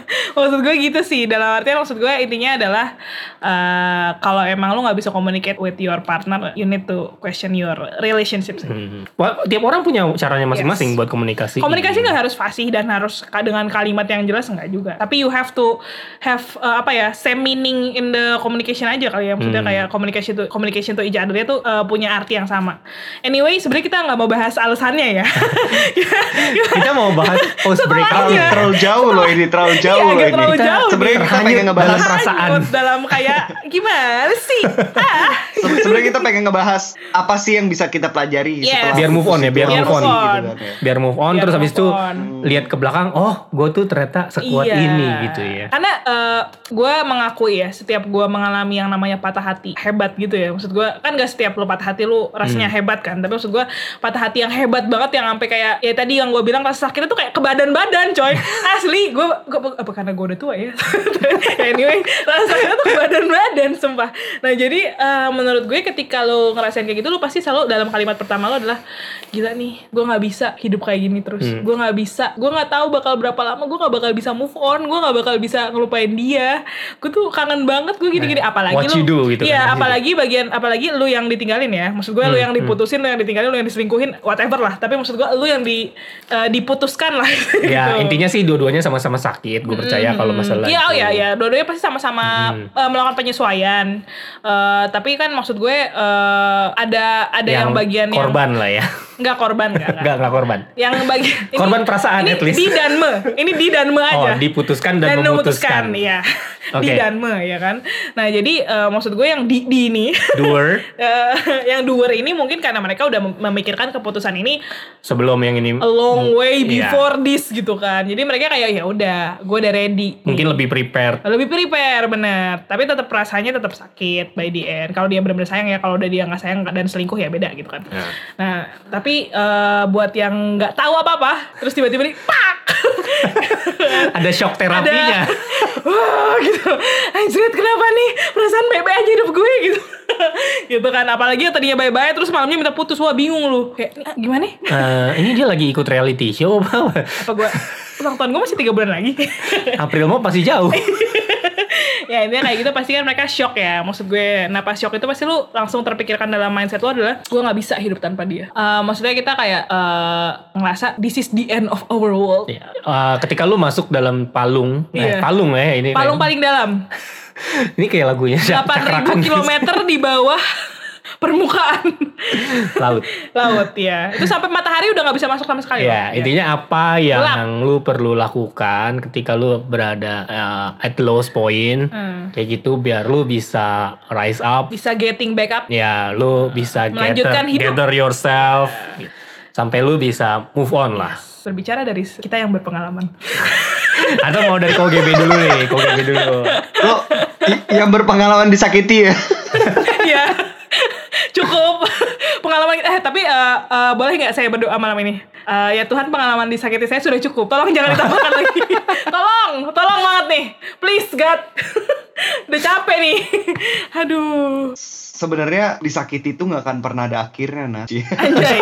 Maksud gue gitu sih Dalam artian maksud gue intinya adalah eh, kalau emang lu nggak bisa communicate with your partner, you need to question your relationship. sih. Hmm. Wah, tiap orang punya caranya masing-masing Yes. buat komunikasi. Komunikasi nggak harus fasih dan harus dengan kalimat yang jelas nggak juga. Tapi you have to have uh, apa ya same meaning in the communication aja kali ya. Maksudnya Hmm. kayak communication to communication to each other itu uh, punya arti yang sama. Anyway, sebenarnya kita nggak mau bahas alasannya ya. Kita mau bahas post break Terlalu, Iya. terlalu jauh loh ini, terlalu Iya, jauh loh agak ini. terlalu jauh Sebenarnya kita pengen ngebahas dalam perasaan. Dalam kayak gimana sih? Ah. Se- Sebenarnya kita pengen ngebahas apa sih yang bisa kita pelajari Yes. setelah Biar move on ya, biar move on. gitu kan ya. biar move on Biar terus habis move itu on. lihat ke belakang oh gue tuh ternyata sekuat Iya. ini gitu ya Karena gue mengakui ya, setiap gue mengalami yang namanya patah hati hebat gitu ya. Maksud gue kan gak setiap lo patah hati lu rasanya Hmm. hebat kan. Tapi maksud gue patah hati yang hebat banget yang sampai kayak ya tadi yang gue bilang rasa sakitnya tuh kayak ke badan-badan coy. Asli gue apa karena gue udah tua ya. anyway rasa sakitnya tuh badan-badan sumpah. Nah jadi eh, menurut gue ketika lo ngerasain kayak gitu lo pasti selalu dalam kalimat pertama lo adalah gila nih gue nggak bisa hidup kayak gini terus. Hmm. Gue nggak bisa. Gue nggak tahu bakal berapa lama gue nggak bakal bisa move on. Gue nggak bakal bisa ngelupain dia. Gue tuh kangen banget gue gini-gini. Nah, Apalagi lu, do gitu Iya kan. apalagi bagian apalagi lu yang ditinggalin ya. Maksud gue lu Hmm, yang diputusin, lu yang ditinggalin, lu yang diselingkuhin, whatever lah. Tapi maksud gue lu yang di eh, diputuskan lah. ya gitu. intinya sih dua-duanya sama-sama sakit gue percaya kalau masalah Iya, oh ya, ya. Dua-duanya pasti sama-sama Hmm. eh, melakukan penyesuaian. Eh, tapi kan maksud gue eh, ada ada yang, bagian korban lah ya yang enggak korban enggak, nggak nggak korban Yang bagian ini- Korban perasaan, ini at least. di dan me. Ini di dan me oh aja. diputuskan dan, memutuskan ya. Oke. Di dan me ya kan. Nah, jadi eh, maksud gue yang di di ini doer eh, yang doer ini mungkin karena mereka udah mem- memikirkan keputusan ini sebelum yang ini a long way Iya. before this gitu kan. Jadi mereka kayak ya udah, gue udah ready. Mungkin lebih prepared. Lebih prepare bener. Tapi tetap rasanya tetap sakit by the end. Kalau dia benar-benar sayang ya kalau udah dia nggak sayang dan selingkuh ya beda gitu kan. Ya. nah tapi eh, buat yang nggak tahu apa-apa terus tiba-tiba nih pak! Ada shock terapinya. Wah gitu. Anjrit kenapa nih? Perasaan baik-baik aja hidup gue gitu. Gitu kan apalagi yang tadinya baik-baik terus malamnya minta putus. Wah bingung lu. Kayak "Ah, gimana Eh, ini dia lagi ikut reality show apa apa gue ulang tahun gue masih tiga bulan lagi. April mau pasti jauh. Ya intinya kayak gitu pasti kan mereka shock ya. Maksud gue pas shock itu pasti lu langsung terpikirkan dalam mindset lu adalah gue nggak bisa hidup tanpa dia. Eh, maksudnya kita kayak eh, ngerasa this is the end of our world. Ya, eh, ketika lu masuk dalam palung, eh, Iya. palung ya ini. palung paling dalam. Ini kayak lagunya 8000 kilometer di bawah permukaan laut. laut ya itu sampai matahari udah nggak bisa masuk sama sekali Ya, loh. intinya apa yang lu perlu lakukan ketika lu berada eh, at lowest point, Hmm. kayak gitu biar lu bisa rise up. bisa getting back up Ya, lu bisa Melanjutkan gather, hidup. gather yourself sampai lu bisa move on lah. berbicara dari kita yang berpengalaman Atau mau dari KGB dulu nih, KGB dulu. Lo yang berpengalaman disakiti ya cukup pengalaman eh tapi eh, eh, boleh nggak saya berdoa malam ini? Eh, ya Tuhan pengalaman disakiti saya sudah cukup. Tolong jangan ditambahkan lagi. Tolong tolong banget nih. Please God. Udah capek nih. Aduh. Sebenarnya disakiti itu nggak akan pernah ada akhirnya nah. anjay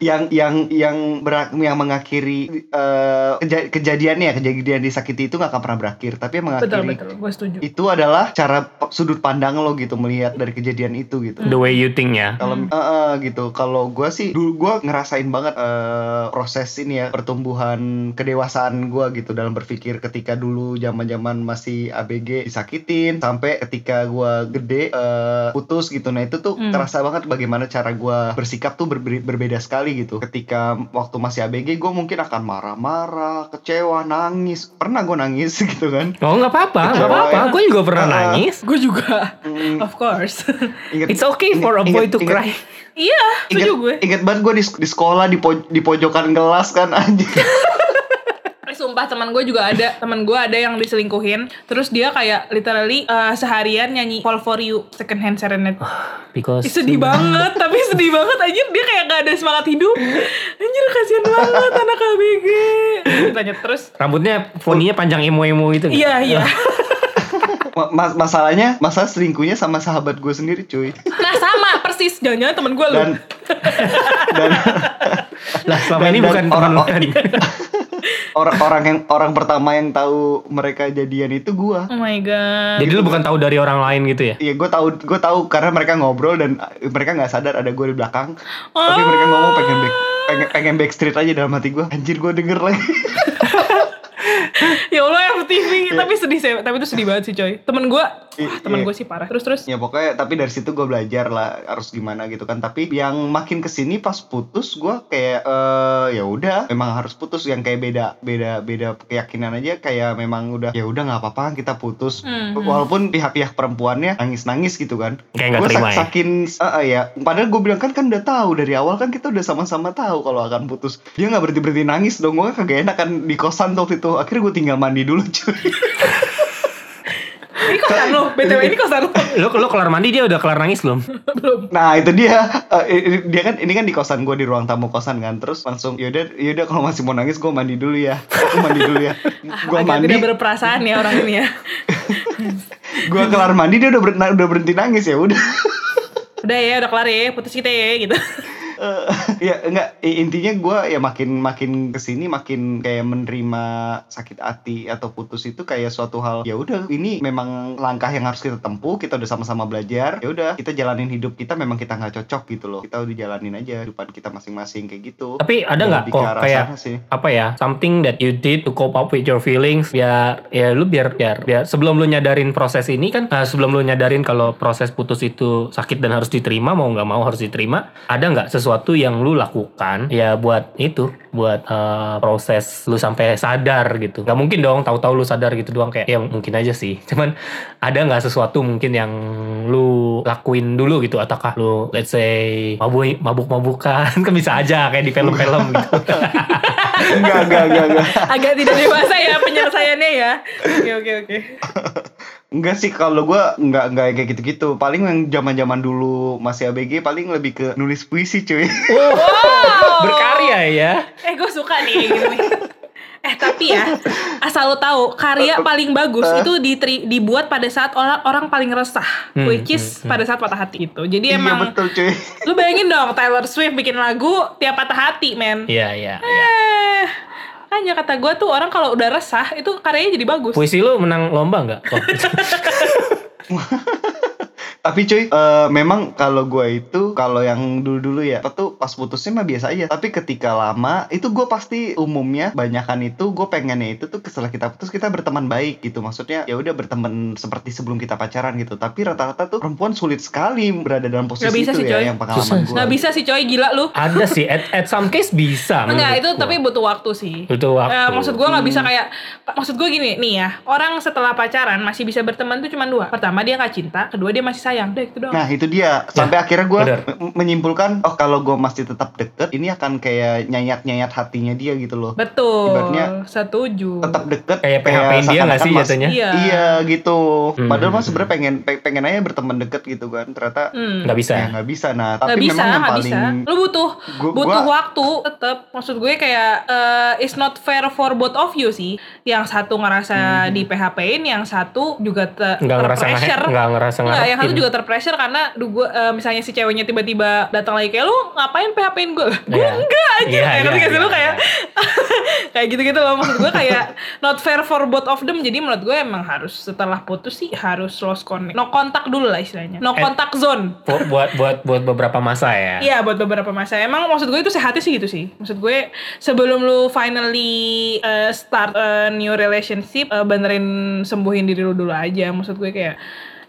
yang yang yang berak, yang mengakhiri eh, keja- kejadiannya kejadian disakiti itu nggak akan pernah berakhir. Tapi yang betul mengakhiri betul. Gue setuju. itu adalah cara sudut pandang lo gitu melihat dari kejadian itu gitu. The way you think ya. kalau eh, eh, gitu. Kalau gue sih dulu gue ngerasain banget eh, proses ini ya pertumbuhan kedewasaan gue gitu dalam berpikir ketika dulu zaman zaman masih ABG disakitin sampai ketika gue gede eh, putus gitu. Nah itu tuh Hmm. terasa banget bagaimana cara gue bersikap tuh berbe- berbeda sekali gitu ketika waktu masih ABG gue mungkin akan marah-marah kecewa nangis pernah gue nangis gitu kan Oh nggak apa-apa, nggak apa-apa. ya. Gue juga pernah Ah. nangis. gue juga Hmm, of course inget- It's okay for a inget- boy to inget- cry. iya setuju gue ingat banget gue di, di sekolah di, poj- di pojokan kelas kan anjing. Sumpah teman gue juga ada. Teman gue ada yang diselingkuhin. Terus dia kayak literally eh, seharian nyanyi Fall for You second hand serenade. Because Ih, sedih banget tapi sedih banget. Anjir dia kayak gak ada semangat hidup. Anjir kasihan banget anak ABG ditanya terus. Rambutnya foninya panjang emo-emo gitu. iya iya. Ma- mas- masalahnya masalah selingkuhnya sama sahabat gue sendiri cuy. Nah sama persis. Jangan-jangan temen gue lu. Dan dan Lah selama Dan- ini dan bukan orang- kan. orang-orang yang orang pertama yang tahu mereka jadian itu gua. Oh my god. Jadi lu bukan tahu dari orang lain gitu ya? Iya, gue tahu, gue tahu karena mereka ngobrol dan uh, mereka nggak sadar ada gue di belakang. Oh. Tapi mereka ngomong pengen back, pengen, pengen backstreet aja dalam hati gue. Anjir gue denger lagi. ya Allah FTV tapi sedih sih tapi itu sedih banget sih coy temen gue Iya, wah temen iya. gue sih parah terus terus ya pokoknya tapi dari situ gue belajar lah harus gimana gitu kan. Tapi yang makin ke sini pas putus gue kayak eh ya udah memang harus putus yang kayak beda beda beda keyakinan aja kayak memang udah ya udah nggak apa-apa kita putus. Hmm. Walaupun pihak-pihak perempuannya nangis-nangis gitu kan. Kayak Gue terima ya? saking eh, eh, ya padahal gue bilang kan kan udah tahu dari awal kan kita udah sama-sama tahu kalau akan putus dia nggak berhenti berhenti nangis dong gue kagak enak kan di kosan tuh waktu itu akhirnya gue tinggal mandi dulu cuy. Ini kosan lo? Btw ini kosan lo? Lu lu kelar mandi dia udah kelar nangis belum? belum. Nah itu dia. Eh, ini- dia kan ini kan di kosan gue di ruang tamu kosan kan. Terus langsung yaudah yaudah kalau masih mau nangis gue mandi dulu ya. Aku mandi dulu ya. Gue agak mandi. tidak berperasaan ya orang ini ya. Gue kelar mandi dia udah ber- udah berhenti nangis ya udah. Udah ya udah kelar ya putus kita ya gitu Eh, ya enggak. Intinya gue ya makin makin ke sini makin kayak menerima sakit hati atau putus itu kayak suatu hal ya udah ini memang langkah yang harus kita tempuh kita udah sama-sama belajar ya udah kita jalanin hidup kita memang kita nggak cocok gitu loh. Kita udah jalanin aja kehidupan kita masing-masing kayak gitu. Tapi ada nggak kok kayak sih. apa ya something that you did to cope up with your feelings biar ya lu biar biar biar sebelum lu nyadarin proses ini kan eh, sebelum lu nyadarin kalau proses putus itu sakit dan harus diterima mau nggak mau harus diterima ada nggak sesuatu yang lu lakukan ya buat itu buat eh, proses lu sampai sadar gitu. Nggak mungkin dong tahu-tahu lu sadar gitu doang kayak ya mungkin aja sih. Cuman ada nggak sesuatu mungkin yang lu lakuin dulu gitu? Ataukah lu let's say mabuk mabuk mabukan kan bisa aja kayak di film-film gitu. Enggak enggak enggak enggak agak tidak dewasa ya penyelesaiannya ya. Oke oke oke enggak sih kalau gue enggak enggak kayak gitu-gitu paling yang zaman-zaman dulu masih ABG paling lebih ke nulis puisi cuy Wow, berkarya ya. eh gue suka nih gitu nih Eh tapi ya, asal lo tahu karya paling bagus itu diteri- dibuat pada saat orang orang paling resah, Hmm, which is pada saat patah hati itu. Jadi iya emang betul cuy lu bayangin dong Taylor Swift bikin lagu tiap patah hati, men. Iya, iya, iya. Eh, hanya kata gue tuh orang kalau udah resah itu karyanya jadi bagus. Puisi lu menang lomba nggak? Oh. Tapi cuy, eh, memang kalau gue itu kalau yang dulu-dulu ya, tuh pas putusnya mah biasa aja. Tapi ketika lama itu gue pasti umumnya banyakan itu gue pengennya itu tuh setelah kita putus kita berteman baik gitu. Maksudnya ya udah berteman seperti sebelum kita pacaran gitu. Tapi rata-rata tuh perempuan sulit sekali berada dalam posisi Nggak bisa itu sih, ya coy. yang pengalaman gue. Nggak bisa sih coy, gila lu. Ada sih, at, at some case bisa. Enggak, itu gua. tapi butuh waktu sih. Butuh waktu. Eh, maksud gue nggak bisa kayak, maksud gue gini nih ya, orang setelah pacaran masih bisa berteman tuh cuma dua. Pertama dia nggak cinta, kedua dia masih sayang, deh itu doang. Nah itu dia sampai akhirnya gue Ya, menyimpulkan oh kalau gue masih tetap deket ini akan kayak nyayat nyayat hatinya dia gitu loh Betul, Ibaratnya setuju. tetap deket Kayak PHP-in dia nggak sih jatuhnya? Iya. Iya gitu. Hmm. Padahal mah sebenarnya pengen pe- pengen aja berteman deket gitu kan. Ternyata Hmm. Nggak bisa. ya nggak bisa. Nah, tapi bisa, memang yang nggak paling bisa. Lu butuh Gua- butuh gua- waktu tetep. Maksud gue kayak eh, it's not fair for both of you sih. Yang satu ngerasa di PHP-in, yang satu juga te- Nggak ngerasa nggak ngerasa Nggak, yang satu ngarepin. Juga terpressure karena duh, gue, eh, misalnya si ceweknya tiba-tiba datang lagi kayak lu ngapain PHP-in gue? Gue Iya. enggak aja. Iya, kayak iya, gak sih lu iya, kayak kayak gitu-gitu loh maksud gue kayak not fair for both of them. Jadi menurut gue emang harus setelah putus sih harus lost connect. No kontak dulu lah istilahnya. No Eh. contact zone. Bu- buat buat buat beberapa masa ya. Iya buat beberapa masa Emang maksud gue itu sehatnya sih gitu sih Maksud gue sebelum lu finally uh, start a new relationship uh, Benerin sembuhin diri lu dulu aja Maksud gue kayak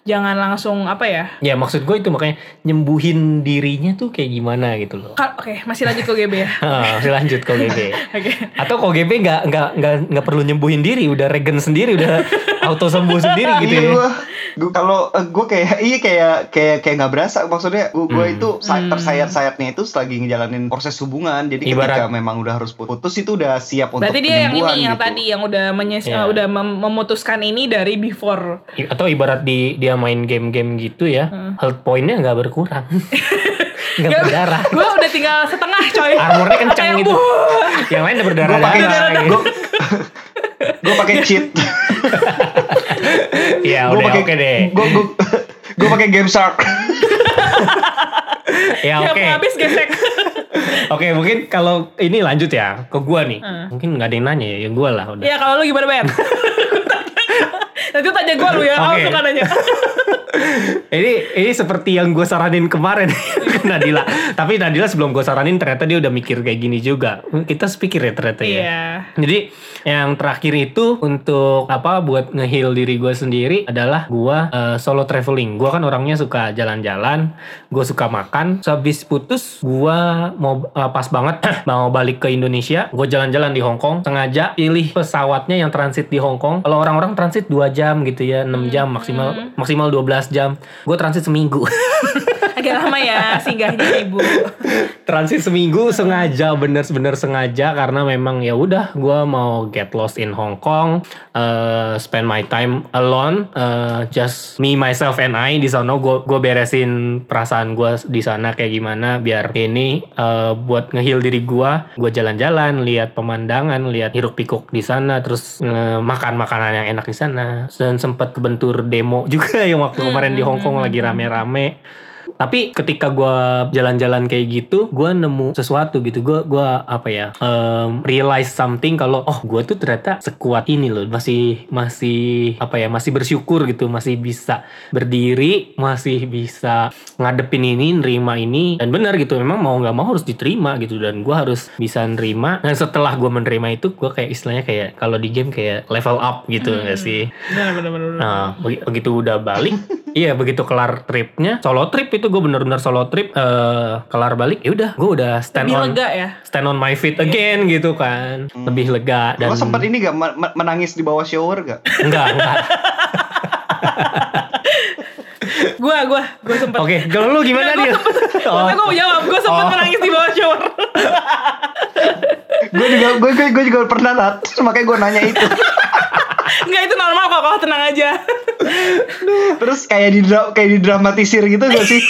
Jangan langsung apa ya Ya maksud gue itu makanya nyembuhin dirinya tuh kayak gimana gitu loh. Oke masih lanjut ke GB ya Ah, masih lanjut kok GB. Oke Atau kok GB nggak nggak nggak nggak perlu nyembuhin diri, udah regen sendiri, udah auto sembuh sendiri gitu iya ya. gue gue kalau eh, gue kayak iya kayak kayak kayak nggak berasa maksudnya gue Hmm. itu sa- tersayat-sayatnya itu lagi ngejalanin proses hubungan jadi Ibarat- ketika memang udah harus putus itu udah siap untuk Berarti dia yang ini yang gitu. tadi Yang udah menyes uh, udah mem- memutuskan ini dari before Atau ibarat di dia main game-game gitu ya, health point-nya nggak berkurang. nggak berdarah. Gue udah tinggal setengah coy Armornya kencang Kayak, gitu. Yang lain udah gue pakai berdarah-darah. gitu. gue gue pakai cheat Ya gue udah pakai oke deh. gue gue gue pakai game shark Ya Yang oke. habis gesek Oke, mungkin kalau ini lanjut ya ke gua nih. Hmm. Mungkin nggak ada yang nanya ya, ya gua lah udah. Ya kalau lu gimana Ben? Nanti tanya gue lu ya, awas suka nanya. ini ini seperti yang gue saranin kemarin ke Nadila. Tapi Nadila sebelum gue saranin ternyata dia udah mikir kayak gini juga. Kita sepikir ya ternyata ya. Iya. Jadi yang terakhir itu untuk apa buat ngeheal diri gue sendiri adalah gue eh, solo traveling. Gue kan orangnya suka jalan-jalan, gue suka makan. Sehabis putus gue mau eh, pas banget mau balik ke Indonesia, gue jalan-jalan di Hong Kong. Sengaja pilih pesawatnya yang transit di Hong Kong. Kalau orang-orang transit 2 jam gitu ya, 6 jam maksimal maksimal 12 jam. Gue transit seminggu. Agak lama ya singgahnya ibu. transit seminggu sengaja bener-bener sengaja karena memang ya udah gue mau get lost in Hong Kong eh, spend my time alone eh, just me myself and I di sana. Gue gue beresin perasaan gue di sana kayak gimana biar ini eh, buat ngehil diri gue gue jalan-jalan lihat pemandangan lihat hiruk pikuk di sana terus eh, makan makanan yang enak di sana. Dan sempat kebentur demo juga yang waktu kemarin di Hong Kong lagi rame-rame tapi ketika gua jalan-jalan kayak gitu gua nemu sesuatu gitu. Gua gua apa ya em, realize something kalau oh gua tuh ternyata sekuat ini loh. Masih masih apa ya masih bersyukur gitu. Masih bisa berdiri masih bisa ngadepin ini nerima ini. Dan benar gitu memang mau nggak mau harus diterima gitu. Dan gua harus bisa nerima. Dan setelah gua menerima itu gua kayak istilahnya kayak kalau di game kayak level up gitu nggak sih? Bener bener bener. Nah, begi- begitu udah balik, iya begitu kelar tripnya, solo trip itu gue bener-bener solo trip, eh kelar balik, ya udah, gue udah stand Lebih on, lega ya. stand on my feet again gitu kan, lebih lega dan Lo sempat ini gak menangis di bawah shower gak? enggak enggak. Gua gua gua sempet. Oke, kalau lu gimana dia? Oh, Masa gue mau jawab, gue sempet Oh. menangis di bawah shower. gue juga gue, gue, gue juga pernah lah, makanya gue nanya itu. Enggak itu normal kok, kau tenang aja. Terus kayak di dra- kayak didramatisir gitu gak sih?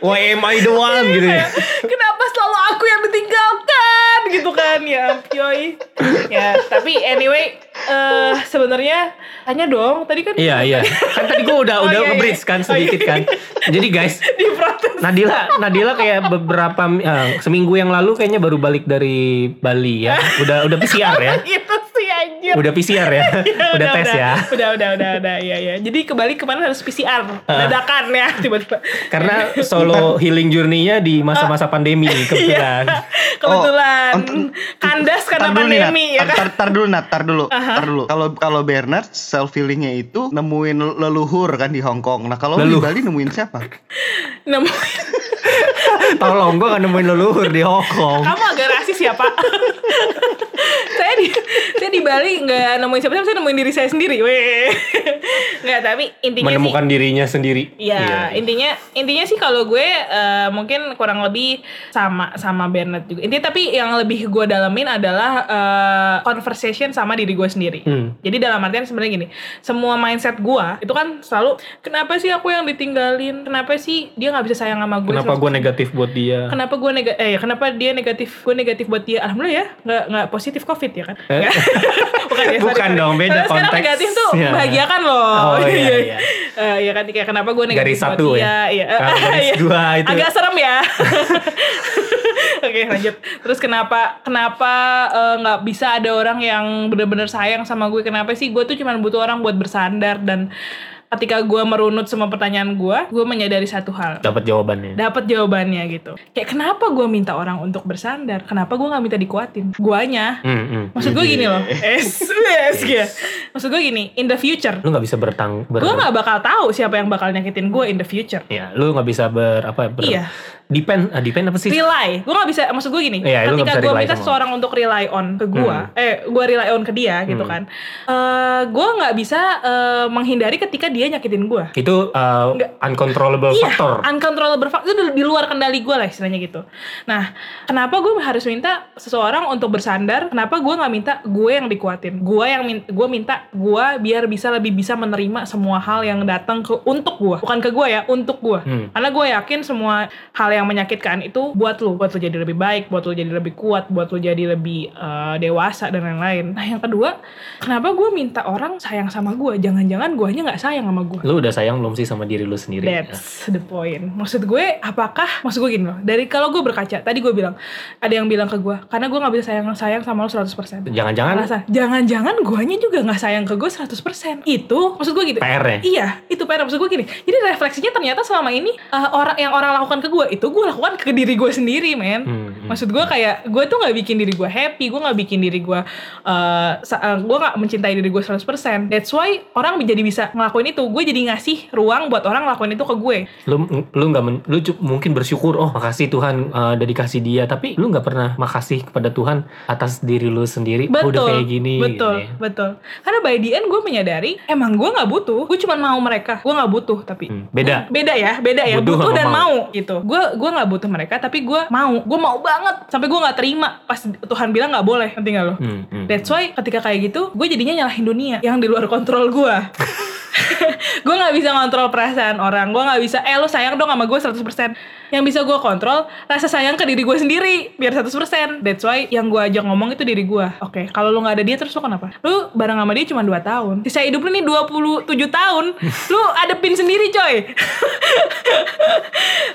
why am I the one gitu ya? Yoi. Ya, tapi anyway, eh sebenarnya tanya dong, tadi kan Iya iya, kan tadi gue udah Oh, udah iya, iya. kan Oh, sedikit iya. kan. Jadi guys. Nadila, Nadila kayak beberapa eh, seminggu yang lalu kayaknya baru balik dari Bali ya. Udah udah PCR ya. Sih anjir. Udah PCR ya. Ya, udah tes ya. Udah, udah, udah, udah, iya, iya. Jadi kembali kemarin harus PCR, dadakan ya, tiba-tiba. Karena solo healing journey-nya di masa-masa pandemi kebetulan. Iya, kebetulan Oh, ent- kandas karena pandemi ya kan. tar, tar dulu Nat, tar dulu, tar dulu. Kalau kalau Bernard self healingnya itu nemuin leluhur kan di Hong Kong. Nah kalau di. Bali nemuin siapa? Nemuin. Tolong gue gak nemuin leluhur di Hong Kong. Kamu agak rasis ya pak. saya di saya di Bali nggak nemuin siapa-siapa, saya nemuin diri saya sendiri. Weh. Nggak, tapi intinya Menemukan sih. dirinya sendiri. Iya, intinya intinya sih kalau gue eh, mungkin kurang lebih sama sama Bernard juga. Intinya tapi yang lebih gue dalamin adalah eh, conversation sama diri gue sendiri. Hmm. Jadi dalam artian sebenarnya gini, semua mindset gue itu kan selalu kenapa sih aku yang ditinggalin? Kenapa sih dia nggak bisa sayang sama gue? Kenapa gue negatif buat dia? Kenapa gue negatif? Eh, kenapa dia negatif? Gue negatif buat dia. Alhamdulillah ya, nggak nggak positif covid ya kan? Eh? Bukan ya, Bukan sorry. dong, beda Sekarang konteks. negatif tuh Iya. membahagiakan loh. Oh, iya, iya. Eh, ya kan kayak kenapa gue negatif Garis buat satu dia? ya? Iya. Garis Iya. dua itu- Agak serem ya. Oke lanjut. Terus kenapa kenapa eh, nggak bisa ada orang yang benar-benar sayang sama gue? Kenapa sih gue tuh cuma butuh orang buat bersandar dan ketika gue merunut semua pertanyaan gue, gue menyadari satu hal Dapat jawabannya. dapat jawabannya gitu. Kayak kenapa gue minta orang untuk bersandar? Kenapa gue nggak minta dikuatin? Guanya. Hmm, hmm. Maksud gue gini loh. Es, es, ya. Maksud gue gini, in the future, Lu gak bisa bertang ber, gue nggak bakal tahu siapa yang bakal nyakitin gue in the future. Ya, lu gak bisa ber apa ber, Iya. Depend, ah, depend apa sih? Rely, gue nggak bisa. Maksud gue gini, nggak ketika gue minta seseorang untuk rely on ke gue, Hmm. eh, gue rely on ke dia gitu kan. Eh, gue nggak bisa eh, menghindari ketika dia nyakitin gue. Itu uh, Nggak. uncontrollable Iya, factor. uncontrollable factor itu di- luar kendali gue lah istilahnya gitu. Nah, kenapa gue harus minta seseorang untuk bersandar? Kenapa gue nggak minta gue yang dikuatin? Gue yang min gue minta gue biar bisa lebih bisa menerima semua hal yang datang ke untuk gue, bukan ke gue ya, untuk gue. Hmm. Karena gue yakin semua hal yang menyakitkan itu buat lu, buat lu jadi lebih baik, buat lu jadi lebih kuat, buat lu jadi lebih eh, dewasa dan lain-lain. Nah yang kedua, kenapa gue minta orang sayang sama gue? Jangan-jangan guanya nggak sayang sama gue. Lu udah sayang belum sih sama diri lu sendiri? That's the point. Maksud gue, apakah maksud gue gini loh. Dari kalau gue berkaca, tadi gue bilang ada yang bilang ke gue, karena gue nggak bisa sayang sayang sama lo 100%. Jangan-jangan jangan-jangan guanya juga nggak sayang ke gue 100%. Itu maksud gue gitu. PR ya? Iya, itu PR maksud gue gini. Jadi refleksinya ternyata selama ini eh, orang yang orang lakukan ke gue itu gue lakukan ke diri gue sendiri, men. Hmm, hmm. Maksud gue kayak gue tuh nggak bikin diri gue happy, gue nggak bikin diri gue, eh sa- eh, gue nggak mencintai diri gue 100%. That's why orang jadi bisa ngelakuin itu. Gue jadi ngasih ruang buat orang ngelakuin itu ke gue. lu lu nggak lu mungkin bersyukur oh makasih Tuhan uh, udah dikasih dia tapi lu nggak pernah makasih kepada Tuhan atas diri lu sendiri oh, Betul, udah kayak gini betul, gitu ya. betul. Karena by the end gue menyadari emang gue nggak butuh, gue cuma mau mereka, gue nggak butuh tapi Hmm, beda. beda ya, beda ya, Butuh butuh, dan mau. mau. gitu. Gue gue nggak butuh mereka tapi gue mau, gue mau banget sampai gue nggak terima pas Tuhan bilang nggak boleh, nanti nggak lo? Hmm, hmm. That's why ketika kayak gitu, gue jadinya nyalahin dunia yang di luar kontrol gue. gue nggak bisa kontrol perasaan orang, gue nggak bisa, eh lo sayang dong sama gue 100% Yang bisa gue kontrol rasa sayang ke diri gue sendiri biar 100% That's why yang gue ajak ngomong itu diri gue. Oke, kalau lo nggak ada dia terus lo kenapa? Lo bareng sama dia cuma 2 tahun. Sisa hidup lo nih 27 tahun. lo adepin sendiri coy.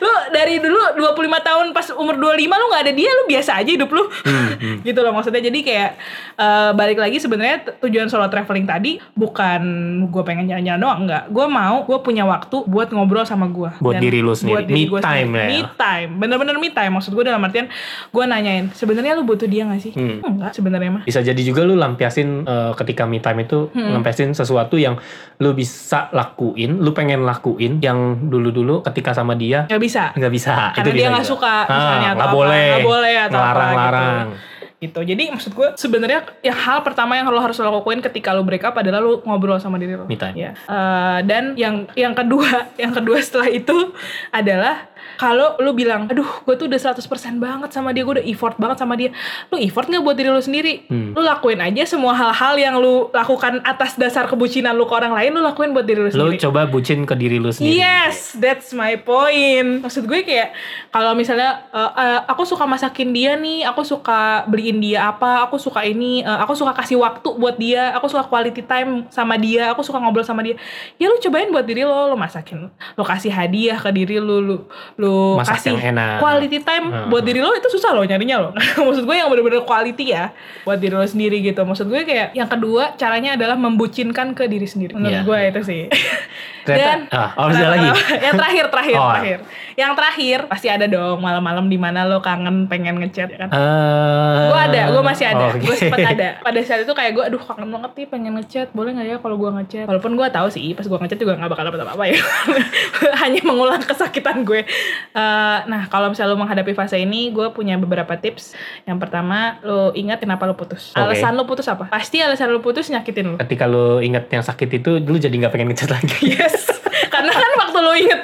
lu dari dulu 25 tahun pas umur 25 lu nggak ada dia lu biasa aja hidup lu gitu loh maksudnya jadi kayak eh, balik lagi sebenarnya tujuan solo traveling tadi bukan gue pengen jalan-jalan doang enggak gue mau gue punya waktu buat ngobrol sama gue Buat diri lu sendiri. Me gua time sendiri. ya. me time bener-bener me time maksud gue dalam artian gue nanyain sebenarnya lu butuh dia gak sih Hmm. enggak sebenarnya mah bisa jadi juga lu lampiasin uh, ketika me time itu Hmm. lampiasin sesuatu yang lu bisa lakuin lu pengen lakuin yang dulu-dulu ketika sama dia nggak bisa nggak bisa karena itu dia nggak suka Ah, misalnya atau nggak apa boleh nggak boleh atau apa larang-larang gitu. Gitu. Jadi maksud gue sebenarnya yang hal pertama yang lo harus lo lakuin ketika lo break up adalah lo ngobrol sama diri lo. Me time. ya. Eh, dan yang yang kedua yang kedua setelah itu adalah kalau lu bilang, aduh gue tuh udah 100% banget sama dia, gue udah effort banget sama dia. Lu effort gak buat diri lu sendiri? Hmm. Lu lakuin aja semua hal-hal yang lu lakukan atas dasar kebucinan lu ke orang lain, lu lakuin buat diri lu lu sendiri. coba bucin ke diri lu sendiri Yes, that's my point. Maksud gue kayak kalau misalnya uh, uh, aku suka masakin dia nih, aku suka beliin dia apa, aku suka ini, uh, aku suka kasih waktu buat dia, aku suka quality time sama dia, aku suka ngobrol sama dia. Ya lu cobain buat diri lo, lu masakin, lu kasih hadiah ke diri lu, lu, lu Masak kasih yang enak. quality time Hmm. buat diri lo itu susah loh nyarinya loh. Maksud gue yang bener-bener quality ya buat diri lo sendiri gitu. Maksud gue kayak yang kedua caranya adalah membucinkan ke diri sendiri. Menurut Iya. gue itu sih. Ternyata- ah, oh, ada lagi? yang terakhir terakhir Oh. terakhir. Yang terakhir pasti ada dong malam-malam di mana lo kangen pengen ngechat ya kan. Eh, gue ada, gue masih ada, oke. gue sempet ada. Pada saat itu kayak gue, aduh kangen banget nih pengen ngechat, boleh nggak ya kalau gue ngechat? Walaupun gue tahu sih, pas gue ngechat juga nggak bakal dapet apa-apa ya, hanya mengulang kesakitan gue. Eh, nah kalau misalnya lo menghadapi fase ini, gue punya beberapa tips. Yang pertama, lo ingat kenapa lo putus. Oke. Alasan lo putus apa? Pasti alasan lo putus nyakitin lo. ketika lu inget yang sakit itu lu jadi nggak pengen ngechat lagi Yes. Karena kan waktu lo inget,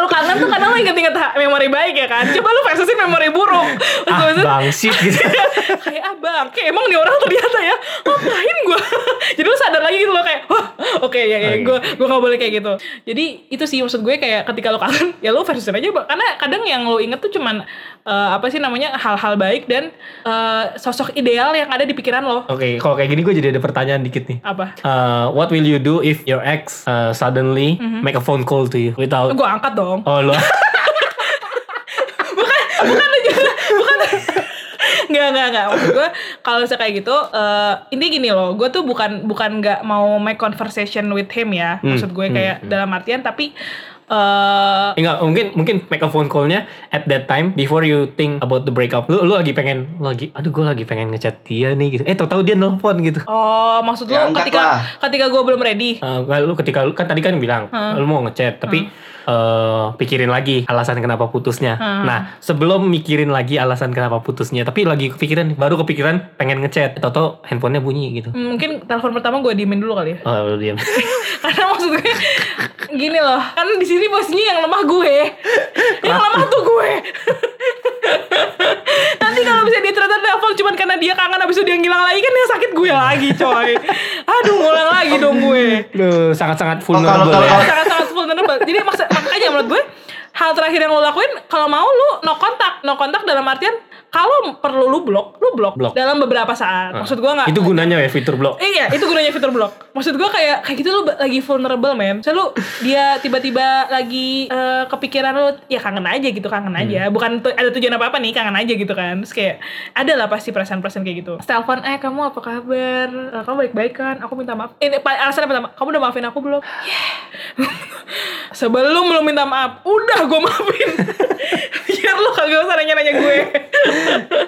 lo kangen tuh karena lo inget-inget memori baik ya kan. Coba lo versusin memori buruk. Ah bangsit gitu kayak ah bang, kayak emang nih orang ternyata ya ngapain gue? Jadi lu sadar lagi gitu lo kayak, wah oke ya, ya Oke. gue gue nggak boleh kayak gitu. Jadi itu sih maksud gue kayak ketika lo kangen, ya lo versusin aja Bang. Karena kadang yang lo inget tuh cuman eh, apa sih namanya hal-hal baik dan eh, sosok ideal yang ada di pikiran lo. oke kalau kayak gini gue jadi ada pertanyaan dikit nih Apa? Uh, what will you do if your ex uh, suddenly Mhm. make a phone call to you without Gue angkat dong. oh lu bukan juga bukan Nggak, nggak, nggak. Maksud gue, kalau misalnya kayak gitu, eh intinya gini loh, gue tuh bukan bukan nggak mau make conversation with him ya. Hmm, Maksud gue hmm, kayak hmm. dalam artian, tapi eh enggak mungkin mungkin make a phone callnya at that time before you think about the breakup lu lu lagi pengen lu lagi aduh gue lagi pengen ngechat dia nih gitu eh tau tahu dia nelfon gitu Oh, maksud Ya, lo angkat ketika lah. ketika gue belum ready. Uh, lu ketika lu kan tadi kan bilang Hmm. lu mau ngechat tapi uh, pikirin lagi alasan kenapa putusnya. Hmm. Nah sebelum mikirin lagi alasan kenapa putusnya, tapi lagi kepikiran baru kepikiran pengen ngechat, atau handphonenya bunyi gitu. Hmm, Mungkin telepon pertama gue diemin dulu kali ya. Oh lu diam. Karena maksud gue gini loh, karena di sini posisinya yang lemah gue, yang lemah tuh gue. Nanti kalau bisa dia ternyata telepon cuman karena dia kangen habis itu dia ngilang lagi kan yang sakit gue lagi coy. Aduh ngulang lagi dong gue. Lu sangat-sangat kalau- vulnerable kalau- ya. sangat-sangat vulnerable. Jadi maksud, makanya menurut gue hal terakhir yang lo lakuin kalau mau lu no kontak no kontak dalam artian kalau perlu lu blok lu blok, Blok. dalam beberapa saat maksud gua nggak Itu gunanya ya fitur blog. Iya, itu gunanya fitur blok. Maksud gua kayak kayak gitu lu lagi vulnerable, man. Saya lu dia tiba-tiba lagi eh, kepikiran lu ya kangen aja gitu, kangen aja. Bukan tu- ada tujuan apa-apa nih, kangen aja gitu kan. Terus kayak ada lah pasti perasaan-perasaan kayak gitu. Telepon, "Eh, kamu apa kabar? Eh, kamu baik-baik kan? Aku minta maaf." Ini alasannya pertama, "Kamu udah maafin aku belum?" Yeah. Sebelum lu minta maaf, udah gue maafin. Biar lu kagak usah nanya-nanya gue.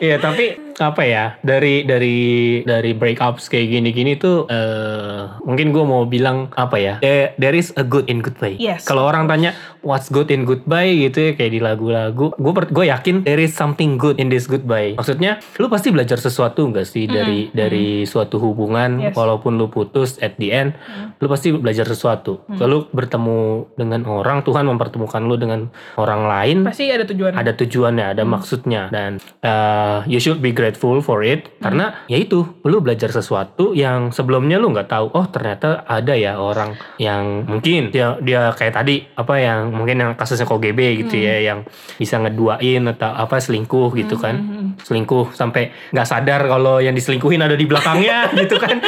Iya tapi apa ya dari dari dari breakups kayak gini-gini tuh eh mungkin gue mau bilang apa ya there, there is a good in goodbye. Yes. Kalau orang tanya what's good in goodbye gitu ya kayak di lagu-lagu, gue gue yakin there is something good in this goodbye. Maksudnya lu pasti belajar sesuatu enggak sih dari dari suatu hubungan Yes. walaupun lu putus at the end, lu pasti belajar sesuatu. Lalu bertemu dengan orang Tuhan mempertemukan lu dengan orang lain Pasti ada tujuan. ada tujuannya, ada maksudnya dan uh, you should be grateful for it. Karena ya itu lu belajar sesuatu yang sebelumnya lu nggak tahu oh ternyata ada ya orang yang mungkin dia dia kayak tadi apa yang mungkin yang kasusnya KGB gitu ya yang bisa ngeduain atau apa selingkuh gitu kan selingkuh sampai nggak sadar kalau yang diselingkuhin ada di belakangnya gitu kan.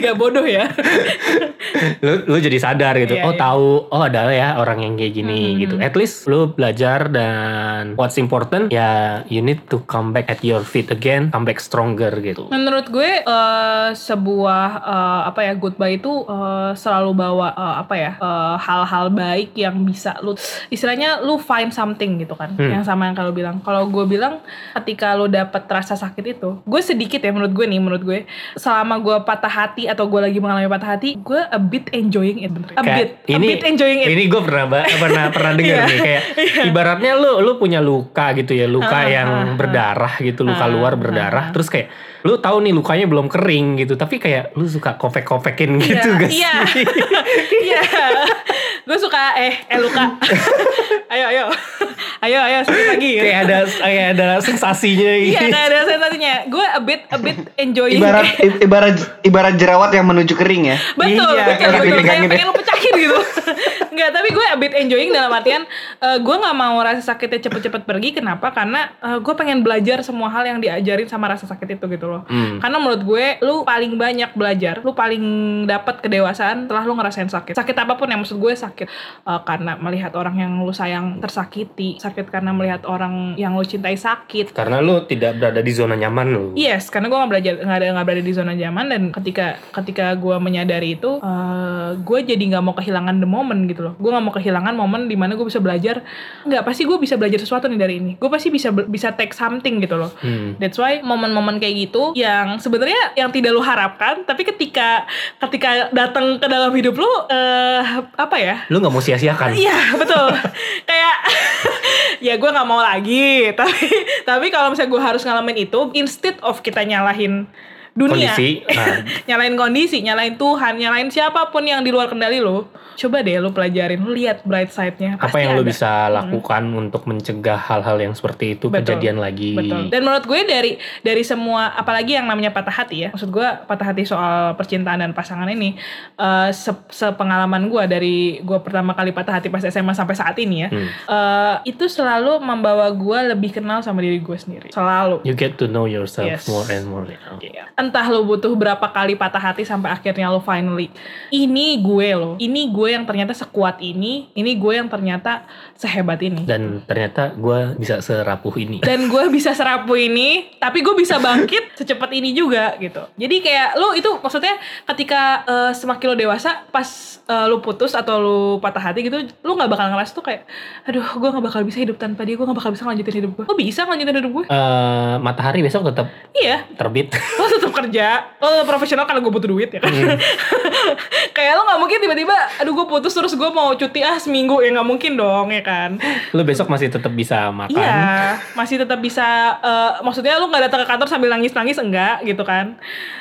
Gak bodoh ya. lu lu jadi sadar gitu. Iya, oh iya. tahu. Oh ada ya orang yang kayak gini gitu. At least lu belajar dan what's important ya you need to come back at your feet again come back stronger gitu. Menurut gue eh, sebuah eh, apa ya goodbye itu eh, selalu bawa eh, apa ya hal-hal baik yang bisa lu istilahnya lu find something gitu kan. Hmm. yang sama yang kalau bilang. Kalau gue bilang ketika lu dapet rasa sakit itu gue sedikit ya menurut gue nih menurut gue selama gue patah hati atau gue lagi mengalami patah hati gue a bit enjoying it bener a bit Kayak a bit enjoying it ini gue pernah pernah pernah dengar Iya. nih kayak ibaratnya lu lu punya luka gitu ya luka Ah, yang ah, ah. berdarah gitu luka Ah, luar ah, berdarah ah. terus kayak lu tahu nih lukanya belum kering gitu tapi kayak lu suka kopek-kopekin gitu Iya, gak iya. Iya. gue suka eh eh luka. ayo ayo. Ayo ayo sekali lagi. kayak ada kayak ada sensasinya gitu Iya ada sensasinya. Gue a bit a bit enjoying. Ibarat ibarat ibarat jerawat yang menuju kering ya. betul, Iya, betul, kayak betul. dipegangin Kayak ya. pengen lu pecahin gitu. Enggak, tapi gue a bit enjoying dalam artian eh, gue nggak mau rasa sakitnya cepet-cepet pergi. Kenapa? Karena eh, gue pengen belajar semua hal yang diajarin sama rasa sakit itu gitu loh. Hmm. Karena menurut gue, lu paling banyak belajar, lu paling dapat kedewasaan setelah lu ngerasain sakit. Sakit apa pun yang maksud gue sakit eh, karena melihat orang yang lu sayang tersakiti, sakit karena melihat orang yang lu cintai sakit, Karena lu tidak berada di zona nyaman lu. Yes, karena gue nggak belajar nggak ada nggak berada di zona nyaman dan ketika ketika gue menyadari itu, eh gue jadi nggak mau kehilangan the moment gitu loh. Gue nggak mau kehilangan momen di mana gue bisa belajar. Nggak pasti gue bisa belajar sesuatu nih dari ini. Gue pasti bisa bisa take something gitu loh. Hmm. That's why momen-momen kayak gitu yang sebenarnya yang tidak lu harapkan, tapi ketika ketika datang ke dalam hidup lu, eh apa ya? Lu nggak mau sia-siakan. Iya betul. Kayak ya gue nggak mau lagi. Tapi tapi kalau misalnya gue harus ngalamin itu, instead of kita nyalahin dunia, Kondisi, nah. nyalain kondisi, nyalain Tuhan, nyalain siapa pun yang di luar kendali lo, coba deh lu pelajarin, lu lihat bright side-nya. Apa Pasti yang lu ada. bisa lakukan untuk mencegah hal-hal yang seperti itu Betul. kejadian lagi? Betul. Dan menurut gue dari dari semua apalagi yang namanya patah hati ya. Maksud gue patah hati soal percintaan dan pasangan ini eh se sepengalaman gue dari gue pertama kali patah hati pas SMA sampai saat ini ya. Hmm. eh, itu selalu membawa gue lebih kenal sama diri gue sendiri. Selalu. You get to know yourself Yes. more and more. Iya. Entah lo butuh berapa kali patah hati sampai akhirnya lo finally ini gue lo, ini gue yang ternyata sekuat ini, ini gue yang ternyata sehebat ini. Dan ternyata gue bisa serapuh ini. dan gue bisa serapu ini tapi gue bisa bangkit secepat ini juga gitu. Jadi kayak lu itu maksudnya ketika eh, semakin lo dewasa pas eh, lu putus atau lu patah hati gitu lu nggak bakal ngerasa tuh kayak aduh gue nggak bakal bisa hidup tanpa dia gue nggak bakal bisa lanjutin hidup gue. Lo bisa lanjutin hidup gue? Eh, matahari besok tetap iya. terbit. lo tetap kerja. Lo tetap profesional karena gue butuh duit ya kan? Kayak lo nggak mungkin tiba-tiba aduh gue putus terus gue mau cuti ah seminggu ya nggak mungkin dong ya kan lu besok masih tetap bisa makan. Iya, masih tetap bisa. eh, maksudnya lu nggak datang ke kantor sambil nangis-nangis enggak gitu kan?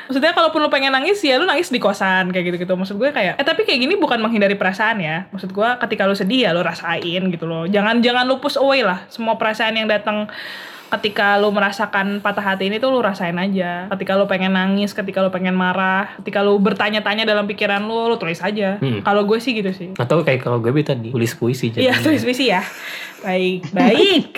Maksudnya kalaupun lu pengen nangis ya lu nangis di kosan kayak gitu-gitu. Maksud gue kayak, eh tapi kayak gini bukan menghindari perasaan ya. Maksud gue ketika lu sedih ya lu rasain gitu loh. Jangan jangan lu push away lah semua perasaan yang datang ketika lu merasakan patah hati ini tuh lu rasain aja. Ketika lu pengen nangis, ketika lu pengen marah, ketika lu bertanya-tanya dalam pikiran lu, lu tulis aja. Hmm. Kalau gue sih gitu sih. Atau kayak kalau gue tadi tulis puisi Iya, tulis puisi ya. Baik, baik.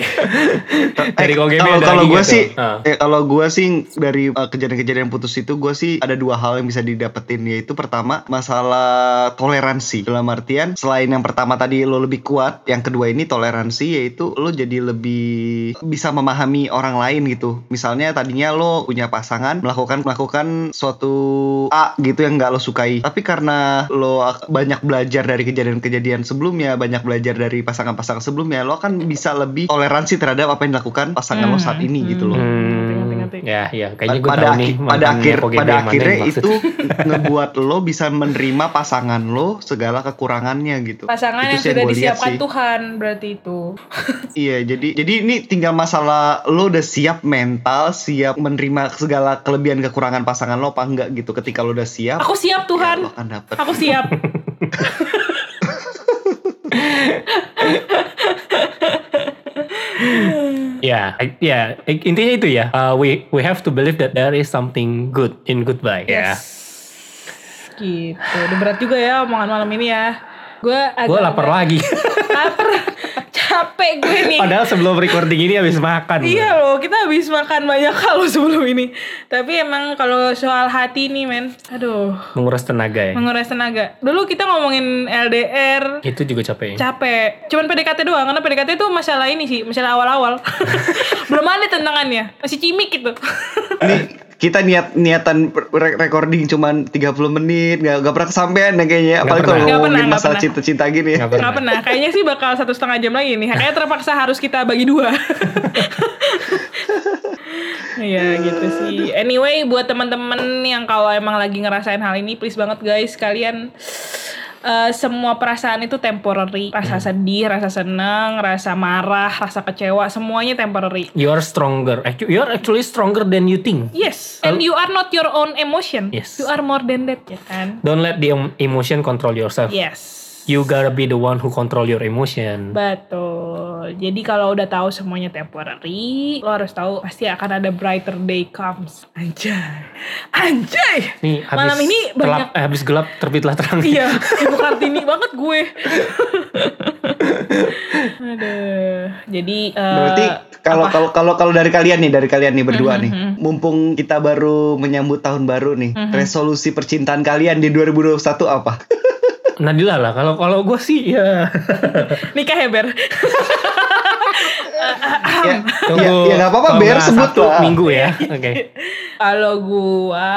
Dari kalau game kalau kalau gue sih Ah. eh, kalau gue sih dari eh, kejadian-kejadian putus itu gue sih ada dua hal yang bisa didapetin. Yaitu pertama masalah toleransi. Dalam artian selain yang pertama tadi lo lebih kuat yang kedua ini toleransi yaitu lo jadi lebih bisa memahami orang lain gitu. Misalnya tadinya lo punya pasangan melakukan melakukan suatu A gitu yang nggak lo sukai. Tapi karena lo ak- banyak belajar dari kejadian-kejadian sebelumnya banyak belajar dari pasangan-pasangan sebelumnya lo akan bisa lebih toleransi terhadap apa yang dilakukan pasangan lo saat ini gitu loh ngerti. Ya, ya, kayaknya gue pada tahu aki- nih. pada akhir pada akhirnya itu ngebuat lo bisa menerima pasangan lo segala kekurangannya gitu. Pasangan Itu yang sudah disiapkan sih. Tuhan berarti itu. Iya, jadi jadi ini tinggal masalah lo udah siap mental, siap menerima segala kelebihan kekurangan pasangan lo apa enggak gitu. Ketika lo udah siap, Aku siap ya Tuhan. lo akan dapet. Aku siap. I- ya I- intinya itu ya. Uh, we we have to believe that there is something good in goodbye. Ya. Yes. Gitu. Udah berat juga ya omongan malam ini ya. Gue agak Gue lapar lagi. Lapar. Capek gue nih. Padahal sebelum recording ini habis makan. Iya loh, kita habis makan banyak hal sebelum ini. Tapi emang kalau soal hati nih men, aduh, Menguras tenaga ya. menguras tenaga. Dulu kita ngomongin LDR, Itu juga capek. ya. capek. Cuman PDKT doang, karena PDKT itu masalah ini sih, masalah awal-awal. Belum ada tantangannya, masih cimik gitu. Ini kita niat niatan re- recording cuman 30 menit, nggak nggak pernah kesampaian ya kayaknya. Nggak Apalagi kalau ngomongin pernah, masalah cinta-cinta gini ya. Nggak pernah. Pernah, kayaknya sih bakal satu setengah jam lagi nih. Kayaknya terpaksa harus kita bagi dua. Iya gitu sih. Anyway, buat teman-teman yang kalau emang lagi ngerasain hal ini, please banget guys, kalian eh, semua perasaan itu temporary. Rasa sedih, rasa senang, rasa marah, rasa kecewa, semuanya temporary. You are stronger. You are actually stronger than you think. Yes, and you are not your own emotion. Yes. You are more than that, ya kan? Don't let the em- emotion control yourself. Yes. You gotta be the one who control your emotion. Betul. Jadi kalau udah tahu semuanya temporary, lo harus tahu pasti akan ada brighter day comes. Anjay. Anjay. Nih, habis Malam ini banyak eh, habis gelap terbitlah terang. Iya, ibu kartini banget gue. Aduh. Jadi eh, Berarti kalau kalau kalau kalau dari kalian nih dari kalian nih berdua Mhm, nih, mhm. mumpung kita baru menyambut tahun baru nih, Mhm. resolusi percintaan kalian di 2021 apa? Nadila lah. Kalau kalau gue sih ya. nikah ya Ber. ya, Tunggu. ya, ya nggak apa-apa, biar sebut lah. minggu ya. Oke. Kalau gua